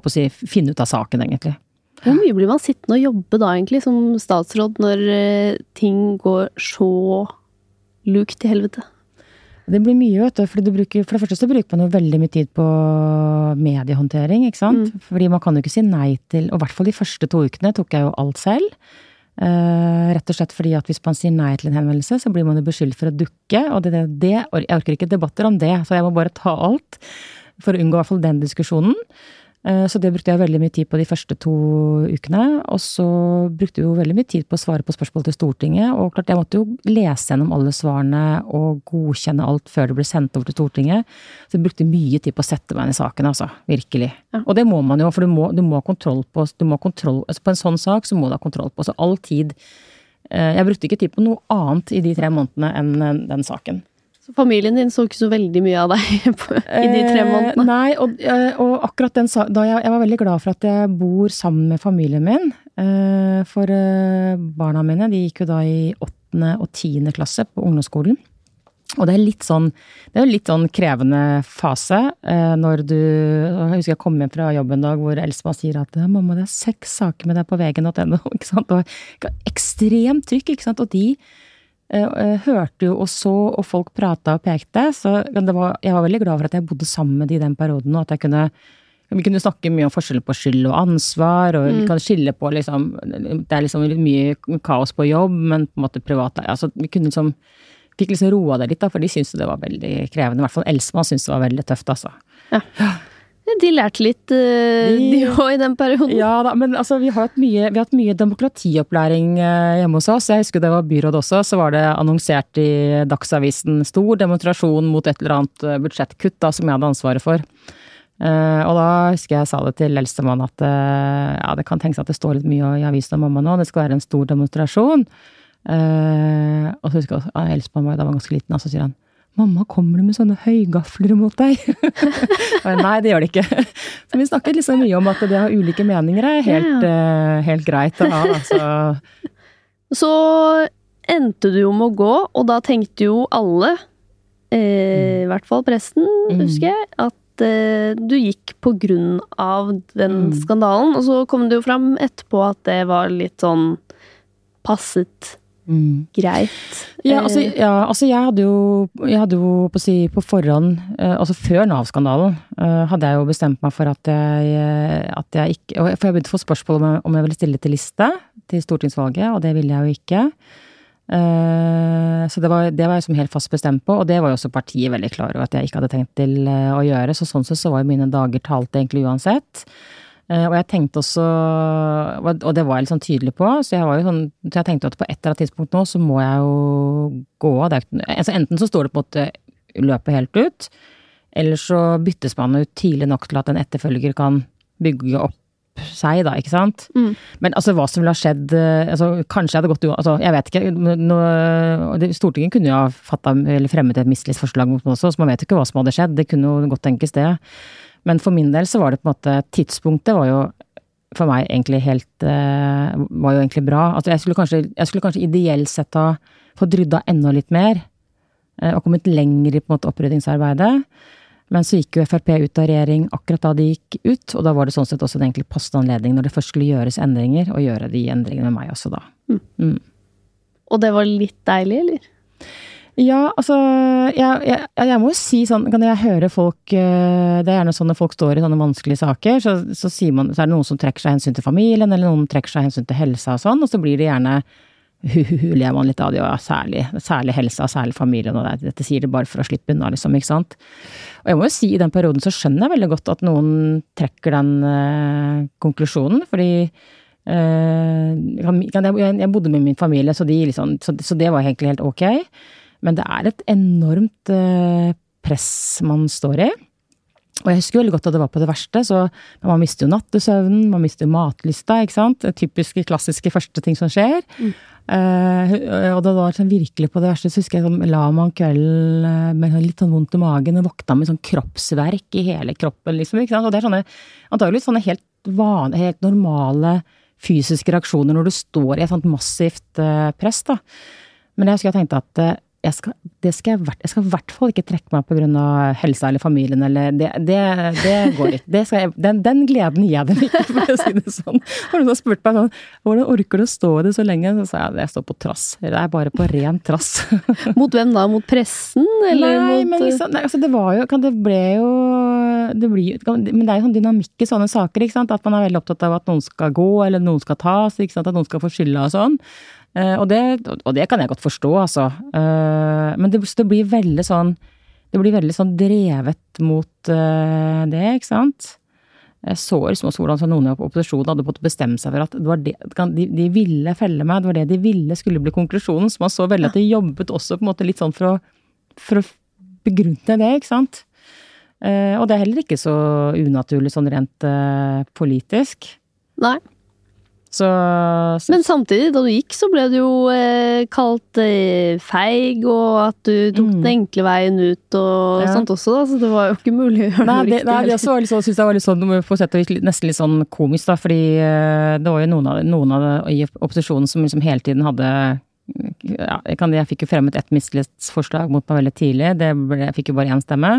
og si, finne ut av saken, egentlig. Hvor mye blir man sittende og jobbe da, egentlig, som statsråd, når eh, ting går så lukt til helvete? Det blir mye, vet du. For, du bruker, for det første så bruker man jo veldig mye tid på mediehåndtering, ikke sant. Mm. Fordi man kan jo ikke si nei til Og i hvert fall de første to ukene tok jeg jo alt selv. Uh, rett og slett fordi at hvis man sier nei til en henvendelse, så blir man jo beskyldt for å dukke. Og det, det, jeg orker ikke debatter om det, så jeg må bare ta alt. For å unngå i hvert fall den diskusjonen. Eh, så det brukte jeg veldig mye tid på de første to ukene. Og så brukte jeg jo veldig mye tid på å svare på spørsmål til Stortinget. Og klart, jeg måtte jo lese gjennom alle svarene og godkjenne alt før det ble sendt over til Stortinget. Så jeg brukte mye tid på å sette meg inn i saken, altså. Virkelig. Ja. Og det må man jo, for du må, du må ha kontroll på du må kontroll, altså På en sånn sak så må du ha kontroll på. Så all tid eh, Jeg brukte ikke tid på noe annet i de tre månedene enn den saken. Familien din så ikke så veldig mye av deg i de tre eh, månedene? Eh, nei, og, eh, og, akkurat den da jeg, jeg, var veldig glad for at jeg bor sammen med familien min. Eh, for eh, barna mine de gikk jo da i åttende og tiende klasse på ungdomsskolen. Og det er litt sånn det er jo litt sånn krevende fase eh, når du Jeg husker jeg kom hjem fra jobb en dag hvor Elsemann sier at 'mamma, det er seks saker med deg på vg.no'. ikke sant? Og ekstremt trykk, ikke sant. Og de hørte jo og så, og folk prata og pekte. Så var, jeg var veldig glad for at jeg bodde sammen med de i den perioden, og at jeg kunne vi kunne snakke mye om forskjellen på skyld og ansvar, og mm. vi kan skille på liksom Det er liksom litt mye kaos på jobb, men på en måte privat altså, Vi kunne liksom Fikk liksom roa det litt, da, for de syntes det var veldig krevende. I hvert fall Elsemann syntes det var veldig tøft, altså. Ja. De lærte litt, uh, de òg, i den perioden. Ja da, men altså, vi har hatt mye, vi har hatt mye demokratiopplæring uh, hjemme hos oss. Jeg husker det var byråd også, så var det annonsert i Dagsavisen stor demonstrasjon mot et eller annet uh, budsjettkutt da, som jeg hadde ansvaret for. Og da husker jeg sa det til eldstemann at ja, det kan tenkes at det står litt mye i avisen om mamma nå, det skal være en stor demonstrasjon. og så husker jeg at eldstemann var, da var ganske liten, og så sier han 'Mamma, kommer det med sånne høygafler mot deg?' Nei, det gjør det ikke. Så vi snakket liksom mye om at det å ha ulike meninger er helt, ja. uh, helt greit å ha. Altså. Så endte du jo med å gå, og da tenkte jo alle, eh, i hvert fall presten, mm. husker jeg, at eh, du gikk på grunn av den mm. skandalen. Og så kom det jo fram etterpå at det var litt sånn passet Mm. Greit. Ja, altså, eh. ja, altså jeg hadde jo, jeg hadde jo på, si, på forhånd, eh, altså før Nav-skandalen, eh, hadde jeg jo bestemt meg for at jeg, at jeg ikke For jeg begynte å få spørsmål om jeg, om jeg ville stille til liste til stortingsvalget, og det ville jeg jo ikke. Så det var, det var jeg som helt fast bestemt på, og det var jo også partiet veldig klar over at jeg ikke hadde tenkt til å gjøre. Så sånn sett så var jo mine dager talt egentlig uansett. Eh, og jeg tenkte også, og det var jeg litt sånn tydelig på, så jeg, sånn, så jeg tenkte at på et eller annet tidspunkt nå så må jeg jo gå av. Altså enten så står det på en måte løpet helt ut, eller så byttes man ut tidlig nok til at en etterfølger kan bygge opp seg, da, ikke sant. Mm. Men altså hva som ville ha skjedd eh, altså, Kanskje jeg hadde gått altså, Jeg vet ikke. Nå, Stortinget kunne jo ha fatta, eller fremmet et mistillitsforslag mot meg også, så man vet jo ikke hva som hadde skjedd. Det kunne jo godt tenkes, det. Men for min del så var det på en måte Tidspunktet var jo for meg egentlig helt uh, Var jo egentlig bra. Altså jeg skulle kanskje, jeg skulle kanskje ideelt sett ha fått rydda enda litt mer. Uh, og kommet lenger i på en måte oppryddingsarbeidet. Men så gikk jo Frp ut av regjering akkurat da de gikk ut, og da var det sånn sett også en egentlig passende anledning når det først skulle gjøres endringer, å gjøre de endringene med meg også da. Mm. Mm. Og det var litt deilig, eller? Ja, altså jeg, jeg, jeg, må jo si sånn Kan jeg høre folk eh, Det er gjerne sånn når folk står i sånne vanskelige saker, så, så, man, så er det noen som trekker seg hensyn til familien, eller noen trekker seg hensyn til helsa og sånn, og så blir det gjerne hu-hu, ler man litt av det, og ja, særlig, særlig helsa, særlig familien, og det, dette sier det bare for å slippe unna, liksom, ikke sant. Og jeg må jo si, i den perioden så skjønner jeg veldig godt at noen trekker den øh, konklusjonen, fordi øh, jeg, jeg, bodde med min familie, så, de liksom, så, så det var egentlig helt ok. Men det er et enormt eh, press man står i. Og jeg husker veldig godt at det var på det verste, så man mister jo nattesøvnen, man mister jo matlysta, ikke sant. Typiske, klassiske første ting som skjer. Mm. Uh, og det var sånn virkelig på det verste, så husker jeg sånn, la meg om kvelden uh, med sånn litt sånn vondt i magen og våkna med sånn kroppsverk i hele kroppen, liksom. ikke sant? Og det er sånne, antagelig sånne helt van, helt normale fysiske reaksjoner når du står i et sånt massivt press, da. Men jeg husker jeg tenkte at jeg skal, skal jeg, jeg, skal, i hvert fall ikke trekke meg pga. helsa eller familien eller Det, det, det går ikke. Jeg, den, den, gleden gir jeg dem ikke, for å si det sånn. Og noen har spurt meg sånn Hvordan orker du å stå i det så lenge? Så sa jeg jeg står på trass. Det er bare på ren trass. Mot hvem da? Mot pressen, eller nei, mot men liksom, nei, altså det var jo Det ble jo det blir, Men det er jo sånn dynamikk i sånne saker, ikke sant. At man er veldig opptatt av at noen skal gå, eller noen skal tas, ikke sant. At noen skal få skylda og sånn. Eh, og det, og det, kan jeg godt forstå, altså. Eh, men det, det, blir veldig sånn Det blir veldig sånn drevet mot eh, det, ikke sant. Jeg så liksom også hvordan noen i opposisjonen hadde fått bestemme seg for at det var det, de, de, ville felle meg, det var det de ville skulle bli konklusjonen. Så man så veldig at de jobbet også på en måte litt sånn for å, for å begrunne det, ikke sant. og det er heller ikke så unaturlig sånn rent politisk. Nei. Så, så, Men samtidig, da du gikk, så ble du jo eh, kalt eh, feig, og at du tok mm. den enkle veien ut og ja. sånt også, da. Så det var jo ikke mulig å gjøre nei, noe det, riktig. Nei, det også var litt sånn, synes jeg var litt sånn, nesten litt sånn komisk, da. Fordi eh, det var jo noen av, noen av det, i opposisjonen som liksom hele tiden hadde ja, jeg, kan, jeg fikk jo fremmet et mistillitsforslag mot meg veldig tidlig. Det ble, jeg fikk jo bare én stemme.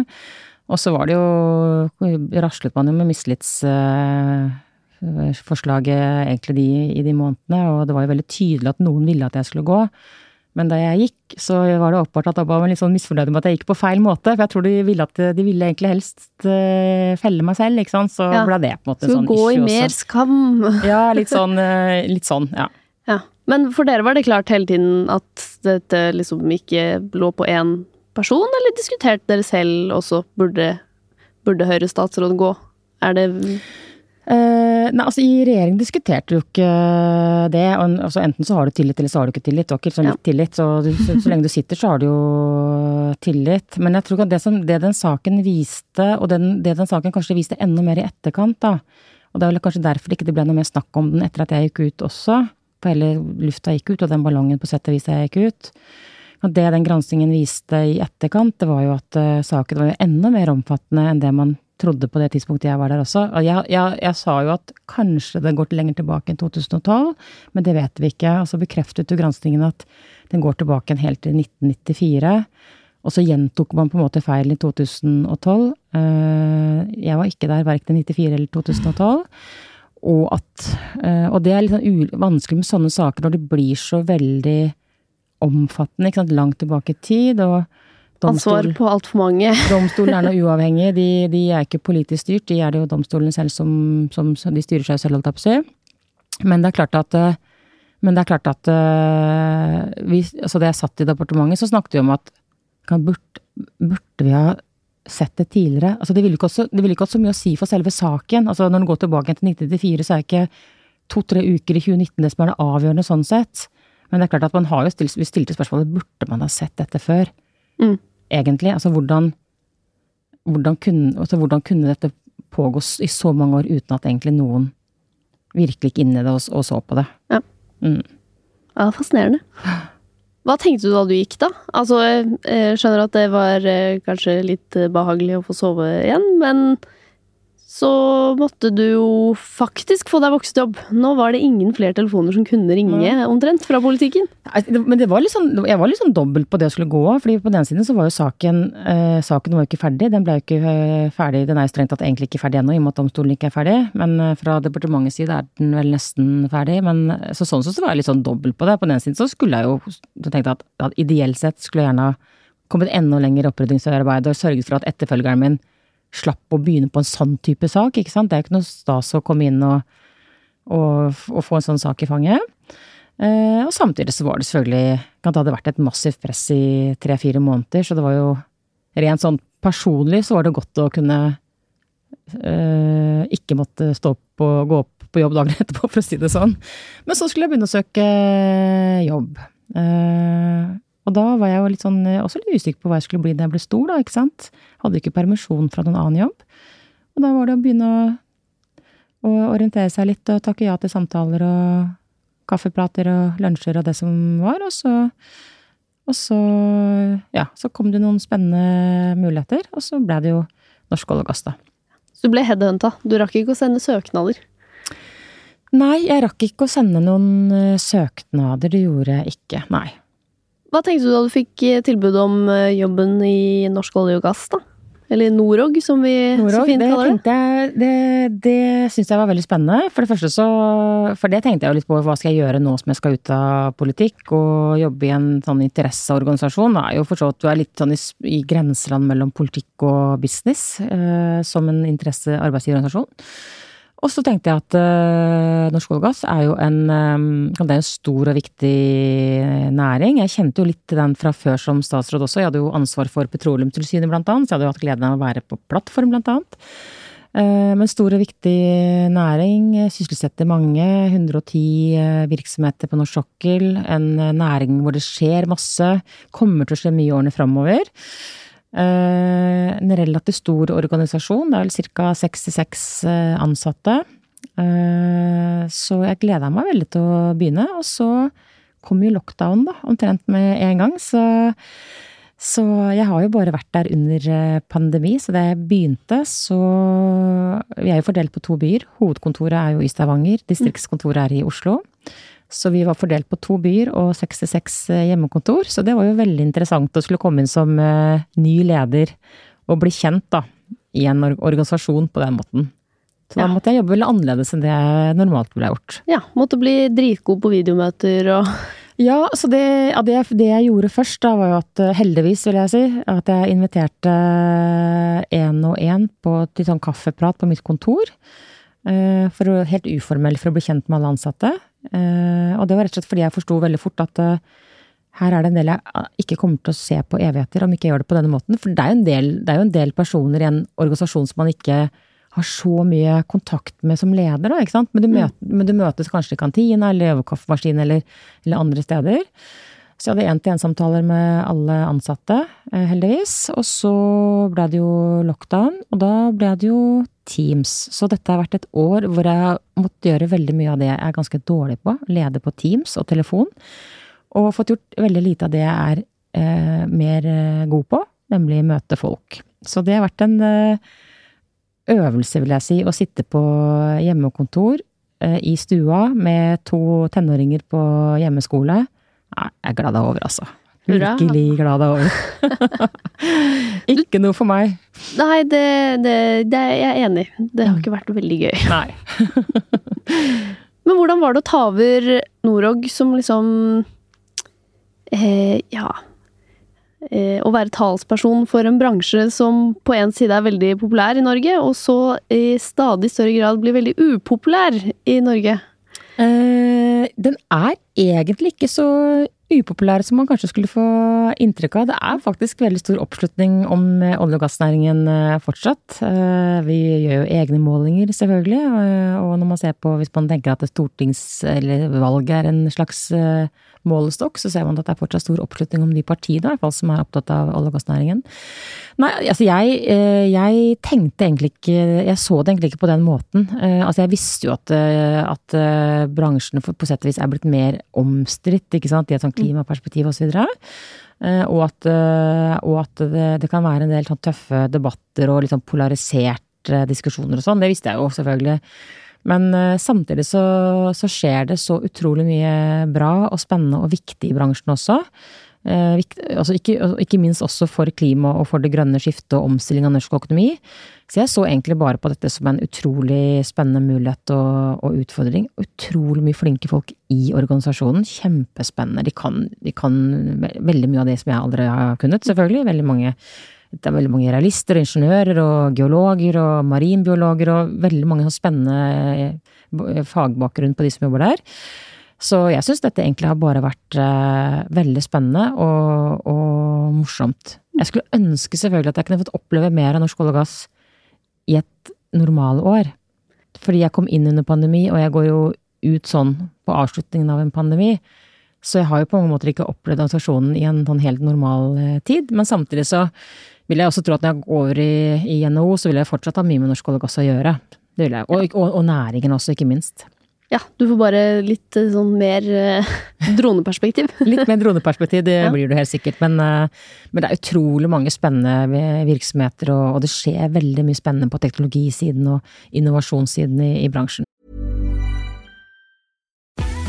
Og så var det jo Raslet man jo med mistillits uh, forslaget egentlig de, i de månedene, og det var jo veldig tydelig at noen ville at jeg skulle gå. Men da jeg gikk, så var det åpenbart at da var man litt sånn misfornøyd med at jeg gikk på feil måte. For jeg tror de ville at de ville egentlig helst uh, felle meg selv, ikke sant. Så ja. ble det på en måte en sånn gå i mer også. skam. ja, litt sånn, uh, litt sånn, ja. ja. Men for dere var det klart hele tiden at dette liksom ikke lå på én person, eller diskuterte dere selv også burde, burde Høyre statsråd gå? Er det nei, altså I regjering diskuterte du ikke det. Og, altså, enten så har du tillit, eller så har du ikke tillit. Du har ikke sånn litt ja. tillit, så, du, så, så, lenge du sitter, så har du jo tillit. Men jeg tror at det, som, det den saken viste, og den, det den saken kanskje viste enda mer i etterkant, da, og det er vel kanskje derfor det ikke ble noe mer snakk om den etter at jeg gikk ut også, for hele lufta gikk ut, og den ballongen på sett og vis jeg gikk ut. Og det den granskingen viste i etterkant, det var jo at uh, saken var jo enda mer omfattende enn det man trodde på det tidspunktet jeg var der også. Jeg, jeg, jeg, sa jo at kanskje den går lenger tilbake enn 2012, men det vet vi ikke. Og så bekreftet jo granskingen at den går tilbake helt til 1994. Og så gjentok man på en måte feilen i 2012. Eh, jeg var ikke der verken i 94 eller 2012. Og, at, eh, og det er litt sånn vanskelig med sånne saker når det blir så veldig omfattende, ikke sant, langt tilbake i tid. og Ansvar på altfor mange. domstolen er noe uavhengig, de, de, er ikke politisk styrt, de er det jo domstolene selv som, som De styrer seg selv, holdt jeg på å. Men det er klart at men det er klart at vi, altså Da jeg satt i departementet, så snakket vi om at kan, burde, burde vi ha sett det tidligere? Altså det ville ikke, det hatt så mye å si for selve saken. Altså Når du går tilbake til 1994, så er ikke to-tre uker i 2019 det som er det avgjørende sånn sett. Men det er klart at man har jo stilt, vi stilte spørsmålet burde man ha sett dette før. Mm egentlig? Altså hvordan, hvordan, kunne, altså hvordan kunne dette pågå i så mange år uten at egentlig noen virkelig gikk inn i det og, og så på det? Ja. Mm. ja, fascinerende. Hva tenkte du da du gikk, da? Altså, jeg skjønner at det var eh, kanskje litt behagelig å få sove igjen, men så måtte du jo faktisk få deg voksenjobb. Nå var det ingen flere telefoner som kunne ringe, omtrent, fra politikken. Men det var sånn, jeg var litt sånn dobbelt på det å skulle gå av. fordi på den siden så var jo saken eh, Saken var jo ikke ferdig. Den ble jo ikke eh, ferdig. Den er jo strengt tatt egentlig ikke ferdig ennå, i og med at domstolen ikke er ferdig. Men eh, fra departementets side er den vel nesten ferdig. Men så sånn så var jeg litt sånn dobbelt på det. På den siden så skulle jeg jo tenkte at, at ideelt sett skulle jeg gjerne ha kommet enda lenger oppryddingsarbeid og sørget for at etterfølgeren min slapp å begynne på en sånn type sak, ikke sant. Det er ikke noe stas å komme inn og, og, og få en sånn sak i fanget. Eh, og samtidig så var det selvfølgelig Det hadde vært et massivt press i tre-fire måneder, så det var jo rent sånn personlig så var det godt å kunne eh, ikke måtte stå opp og gå opp på jobb dagen etterpå, for å si det sånn. Men så skulle jeg begynne å søke jobb. Eh, og da var jeg jo litt sånn, eh, også litt usikker på hva jeg skulle bli da jeg ble stor, da, ikke sant. Hadde ikke permisjon fra noen annen jobb. Og da var det å begynne å, å orientere seg litt og takke ja til samtaler og kaffeprater og lunsjer og det som var. Og så, og så, ja, så kom det noen spennende muligheter, og så ble det jo Norsk olje og gass, da. Så du ble headhunta. Du rakk ikke å sende søknader? Nei, jeg rakk ikke å sende noen eh, søknader. Det gjorde jeg ikke, nei. Hva tenkte du da du fikk eh, tilbud om eh, jobben i Norsk olje og gass, da? Eller Norog, som vi Norog, så fint kaller det. Jeg, det det syns jeg var veldig spennende. For det første så For det tenkte jeg jo litt på. Hva skal jeg gjøre nå som jeg skal ut av politikk og jobbe i en sånn interesseorganisasjon? Er jo for så vidt du er litt sånn i, i grenseland mellom politikk og business eh, som en. Og så tenkte jeg at uh, Norsk olje og er jo en, um, det er en stor og viktig næring. Jeg kjente jo litt til den fra før som statsråd også. Jeg hadde jo ansvar for Petroleumstilsynet blant annet, så jeg hadde jo hatt gleden av å være på plattform blant annet. Uh, men stor og viktig næring. Sysselsetter mange. 110 virksomheter på norsk sokkel. En næring hvor det skjer masse. Kommer til å skje mye i årene framover. Eh, en relativt stor organisasjon. Det er vel ca. 66 eh, ansatte. Eh, så jeg gleda meg veldig til å begynne. Og så kom jo lockdown, da, omtrent med en gang. Så, så jeg har jo bare vært der under pandemi. Så da jeg begynte, så Vi er jo fordelt på to byer. Hovedkontoret er jo i Stavanger. Distriktskontoret er i Oslo. Så vi var fordelt på to byer og 66 eh, hjemmekontor. Så det var jo veldig interessant å skulle komme inn som uh, ny leder og bli kjent da, i en organisasjon på den måten. Så da måtte jeg jobbe veldig annerledes enn det jeg normalt ville gjort. Ja, måtte bli dritgod på videomøter og Ja, så det, ja, det, det, jeg gjorde først, da var jo at eh, heldigvis, vil jeg si, at jeg inviterte én og én til sånn kaffeprat på mitt kontor. For helt uformell for å bli kjent med alle ansatte. Eh, og det var rett og slett fordi jeg forsto veldig fort at eh, her er det en del jeg ah, ikke kommer til å se på evigheter om ikke jeg gjør det på denne måten. For det er jo en del, jo en del personer i en organisasjon som man ikke har så mye kontakt med som leder, da, ikke sant. Men du, mm. men du møtes kanskje i kantina eller over kaffemaskinen eller, eller andre steder. Så jeg hadde én-til-én-samtaler med alle ansatte, eh, heldigvis. Og så ble det jo lockdown, og da ble det jo Teams. Så dette har vært et år hvor jeg måtte gjøre veldig mye av det jeg er ganske dårlig på. Lede på Teams og telefon. Og fått gjort veldig lite av det jeg er eh, mer eh, god på, nemlig møte folk. Så det har vært en eh, øvelse, vil jeg si, å sitte på hjemmekontor eh, i stua med to tenåringer på hjemmeskole Nei, jeg er glad er over, altså. Virkelig glad er over. ikke noe for meg. Nei, det, det, det er jeg enig i. Det har ikke vært veldig gøy. Nei. Men hvordan var det å ta over Norog som liksom eh, Ja. Eh, å være talsperson for en bransje som på en side er veldig populær i Norge, og så i stadig større grad blir veldig upopulær i Norge? Eh, den er egentlig ikke så upopulær som man kanskje skulle få inntrykk av. Det er faktisk veldig stor oppslutning om eh, olje- og gassnæringen eh, fortsatt. Vi gjør jo egne målinger, selvfølgelig. Og når man ser på, hvis man tenker at stortings- eller valget er en slags målestokk, så ser man at det er fortsatt stor oppslutning om de partiene i hvert fall, som er opptatt av olje- og gassnæringen. Nei, altså jeg, eh, jeg, tenkte egentlig ikke Jeg så det egentlig ikke på den måten. Eh, altså jeg visste jo at, eh, at bransjen på sett og vis er blitt mer omstridt, ikke sant, De er sånt klimaperspektiv osv. Og, og at, og at det, det, kan være en del sånn tøffe debatter og litt sånn vært eh, diskusjoner og sånn. Det visste jeg jo selvfølgelig. Men eh, samtidig så, så, skjer det så utrolig mye bra og spennende og viktig i bransjen også. Eh, altså ikke, ikke, minst også for klima og for det grønne skiftet og omstilling av norsk økonomi. Så jeg så egentlig bare på dette som en utrolig spennende mulighet og, og utfordring. Utrolig mye flinke folk i organisasjonen. Kjempespennende. De kan, de kan, veldig mye av det som jeg aldri har kunnet, selvfølgelig. Veldig mange, det er veldig mange realister og ingeniører og geologer og marinbiologer og veldig mange spennende eh, fagbakgrunn på de som jobber der. Så jeg syns dette egentlig har bare vært eh, veldig spennende og, og, morsomt. Jeg skulle ønske selvfølgelig at jeg kunne fått oppleve mer av norsk olje og gass i et normalår. Fordi jeg kom inn under pandemi, og jeg går jo ut sånn på avslutningen av en pandemi. Så jeg har jo på mange måter ikke opplevd organisasjonen i en sånn helt normal eh, tid. Men samtidig så vil jeg også tro at når jeg går over i, i NHO, så vil jeg fortsatt ha mye med norsk olje og gass å gjøre. Det vil jeg. Og, og, og næringen også, ikke minst. Ja, du får bare litt eh, sånn mer eh, droneperspektiv. litt mer droneperspektiv, det ja. blir du helt sikkert. Men, uh, men, det er utrolig mange spennende virksomheter, og, og, det skjer veldig mye spennende på teknologisiden og innovasjonssiden i, i bransjen.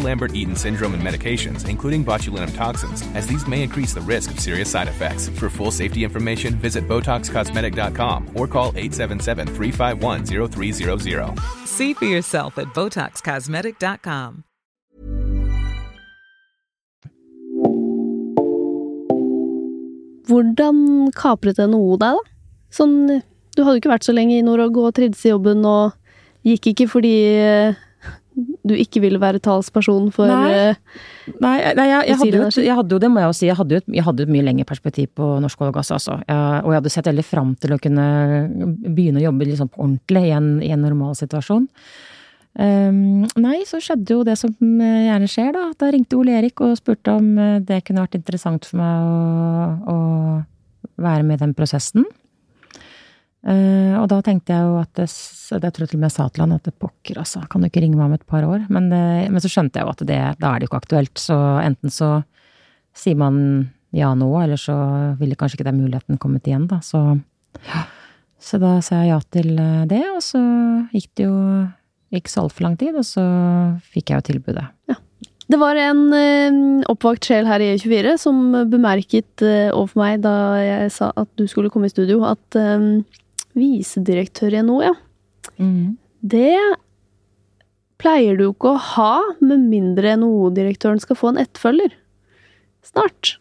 Lambert-Eaton syndrome and medications, including botulinum toxins, as these may increase the risk of serious side effects. For full safety information, visit BotoxCosmetic.com or call 877-351-0300. See for yourself at BotoxCosmetic.com. Hvordan kapret NHO deg, da? Sånn, du hadde jo ikke vært så lenge i Norge og trivdes i jobben, og gikk ikke fordi du ikke ville være talsperson for Nei, eh, nei, nei jeg, jeg, hadde jo, jeg, hadde jo, det må jeg jo si, jeg hadde jo et, jeg hadde et mye lengre perspektiv på norsk olje og gass, altså. Og jeg hadde sett veldig fram til å kunne begynne å jobbe liksom på ordentlig i en, i en normal situasjon. Um, nei, så skjedde jo det som eh, gjerne skjer, da. Da ringte Ole Erik og spurte om eh, det kunne vært interessant for meg å, å være med i den prosessen. Uh, og da tenkte jeg jo at det, det tror jeg til og med jeg sa til han at det pokker, altså, kan du ikke ringe meg om et par år? Men, det, men så skjønte jeg jo at det, da er det jo ikke aktuelt. Så enten så sier man ja nå, eller så ville kanskje ikke den muligheten kommet igjen, da. Så, ja. så da sa jeg ja til det, og så gikk det jo ikke så altfor lang tid, og så fikk jeg jo tilbudet. Ja. Det var en uh, oppvakt sjel her i E24 som bemerket overfor meg da jeg sa at du skulle komme i studio, at visedirektør i NHO, ja. Mm. Det pleier du ikke å ha med mindre NHO-direktøren skal få en etterfølger. Snart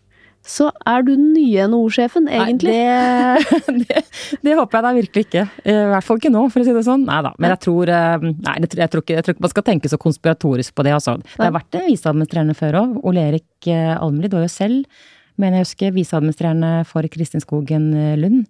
så er du den nye NHO-sjefen, egentlig. Nei, det, det, det, håper jeg da virkelig ikke. I hvert fall ikke nå, for å si det sånn. Nei da. Men jeg tror, eh, nei, jeg, tror ikke, jeg tror ikke man skal tenke så konspiratorisk på det. Altså. Det har vært en viseadministrerende før òg. Ole Erik eh, Almlid var jo selv mener jeg husker, viseadministrerende for Kristin Skogen eh, Lund.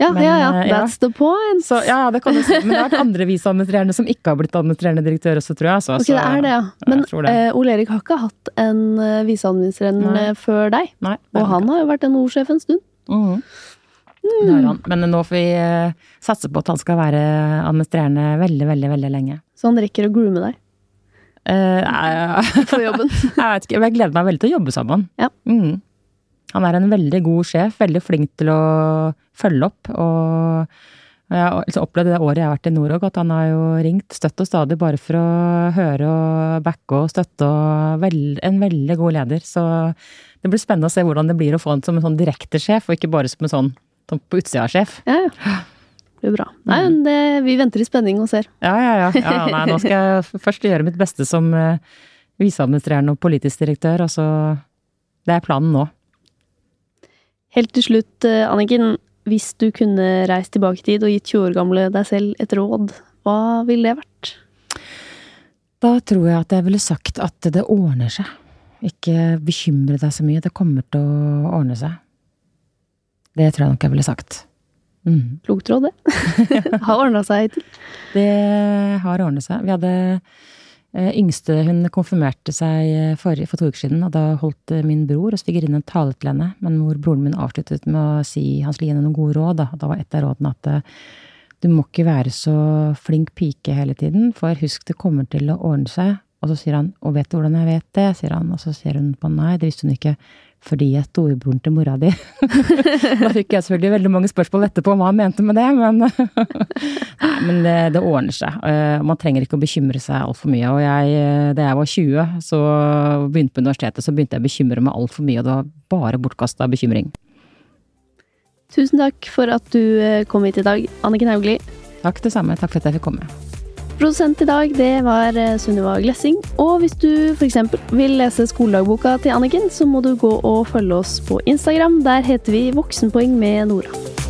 Ja, men, ja, ja. Eh, That's ja. the point. Så, ja, det kan du si. Men det har vært andre viseadministrerende som ikke har blitt administrerende direktør også, tror jeg. Så, ok, det er det, ja. Men uh, Ole Erik har ikke hatt en viseadministrerende før deg. Nei, og han har jo vært NHO-sjef en stund. Mm. Mm. Men nå får vi uh, satse på at han skal være administrerende veldig, veldig, veldig lenge. Så han rekker å groome deg? Uh, For jobben? jeg vet ikke, jeg gleder meg veldig til å jobbe sammen. Ja. Mm. Han er en veldig god sjef, veldig flink til å følge opp. Og jeg har liksom opplevd det året jeg har vært i Norog, at han har jo ringt støtt og stadig bare for å høre og backe og støtte, og veld, en veldig god leder. Så det blir spennende å se hvordan det blir å få han som en sånn direkte sjef, og ikke bare som en sånn, sånn på utsida-sjef. Ja, ja. Det blir bra. Nei, men det, vi venter i spenning og ser. Ja, ja, ja. ja nei, nå skal jeg først gjøre mitt beste som uh, viseadministrerende og politisk direktør, og så Det er planen nå. Helt til slutt, eh, Anniken. hvis du kunne reist tilbake i tid og gitt 20 år gamle deg selv et råd, hva ville det vært? Da tror jeg at jeg ville sagt at det ordner seg. Ikke bekymre deg så mye, det kommer til å ordne seg. Det tror jeg nok jeg ville sagt. Mm. Klokt råd, det. har ordna seg hittil. Det har ordnet seg. Vi hadde Yngste hun konfirmerte seg for, for to uker siden, og da holdt eh, min bror og svigerinnen tale til henne, men hvor broren min avsluttet med å si han skulle gi henne noen gode råd. Da, da var et av rådene at eh, du må ikke være så flink pike hele tiden, for husk det kommer til å ordne seg. Og så sier han og vet du hvordan jeg vet det, sier han, og så sier hun på nei, det visste hun ikke fordi jeg er storebroren til mora di. da fikk jeg selvfølgelig veldig mange spørsmål etterpå om hva han mente med det, men, nei, men det, det, ordner seg. Eh, man trenger ikke å bekymre seg altfor mye. Og jeg, eh, da jeg var 20, så begynte på universitetet, så begynte jeg å bekymre meg altfor mye, og det var bare bortkasta bekymring. Tusen takk for at du eh, kom hit i dag, Anniken Hauglie. Takk det samme. Takk for at jeg fikk komme. Produsent i dag, det var eh, Sunniva Glessing. Og hvis du f.eks. vil lese skoledagboka til Anniken, så må du gå og følge oss på Instagram. Der heter vi Voksenpoeng med Nora.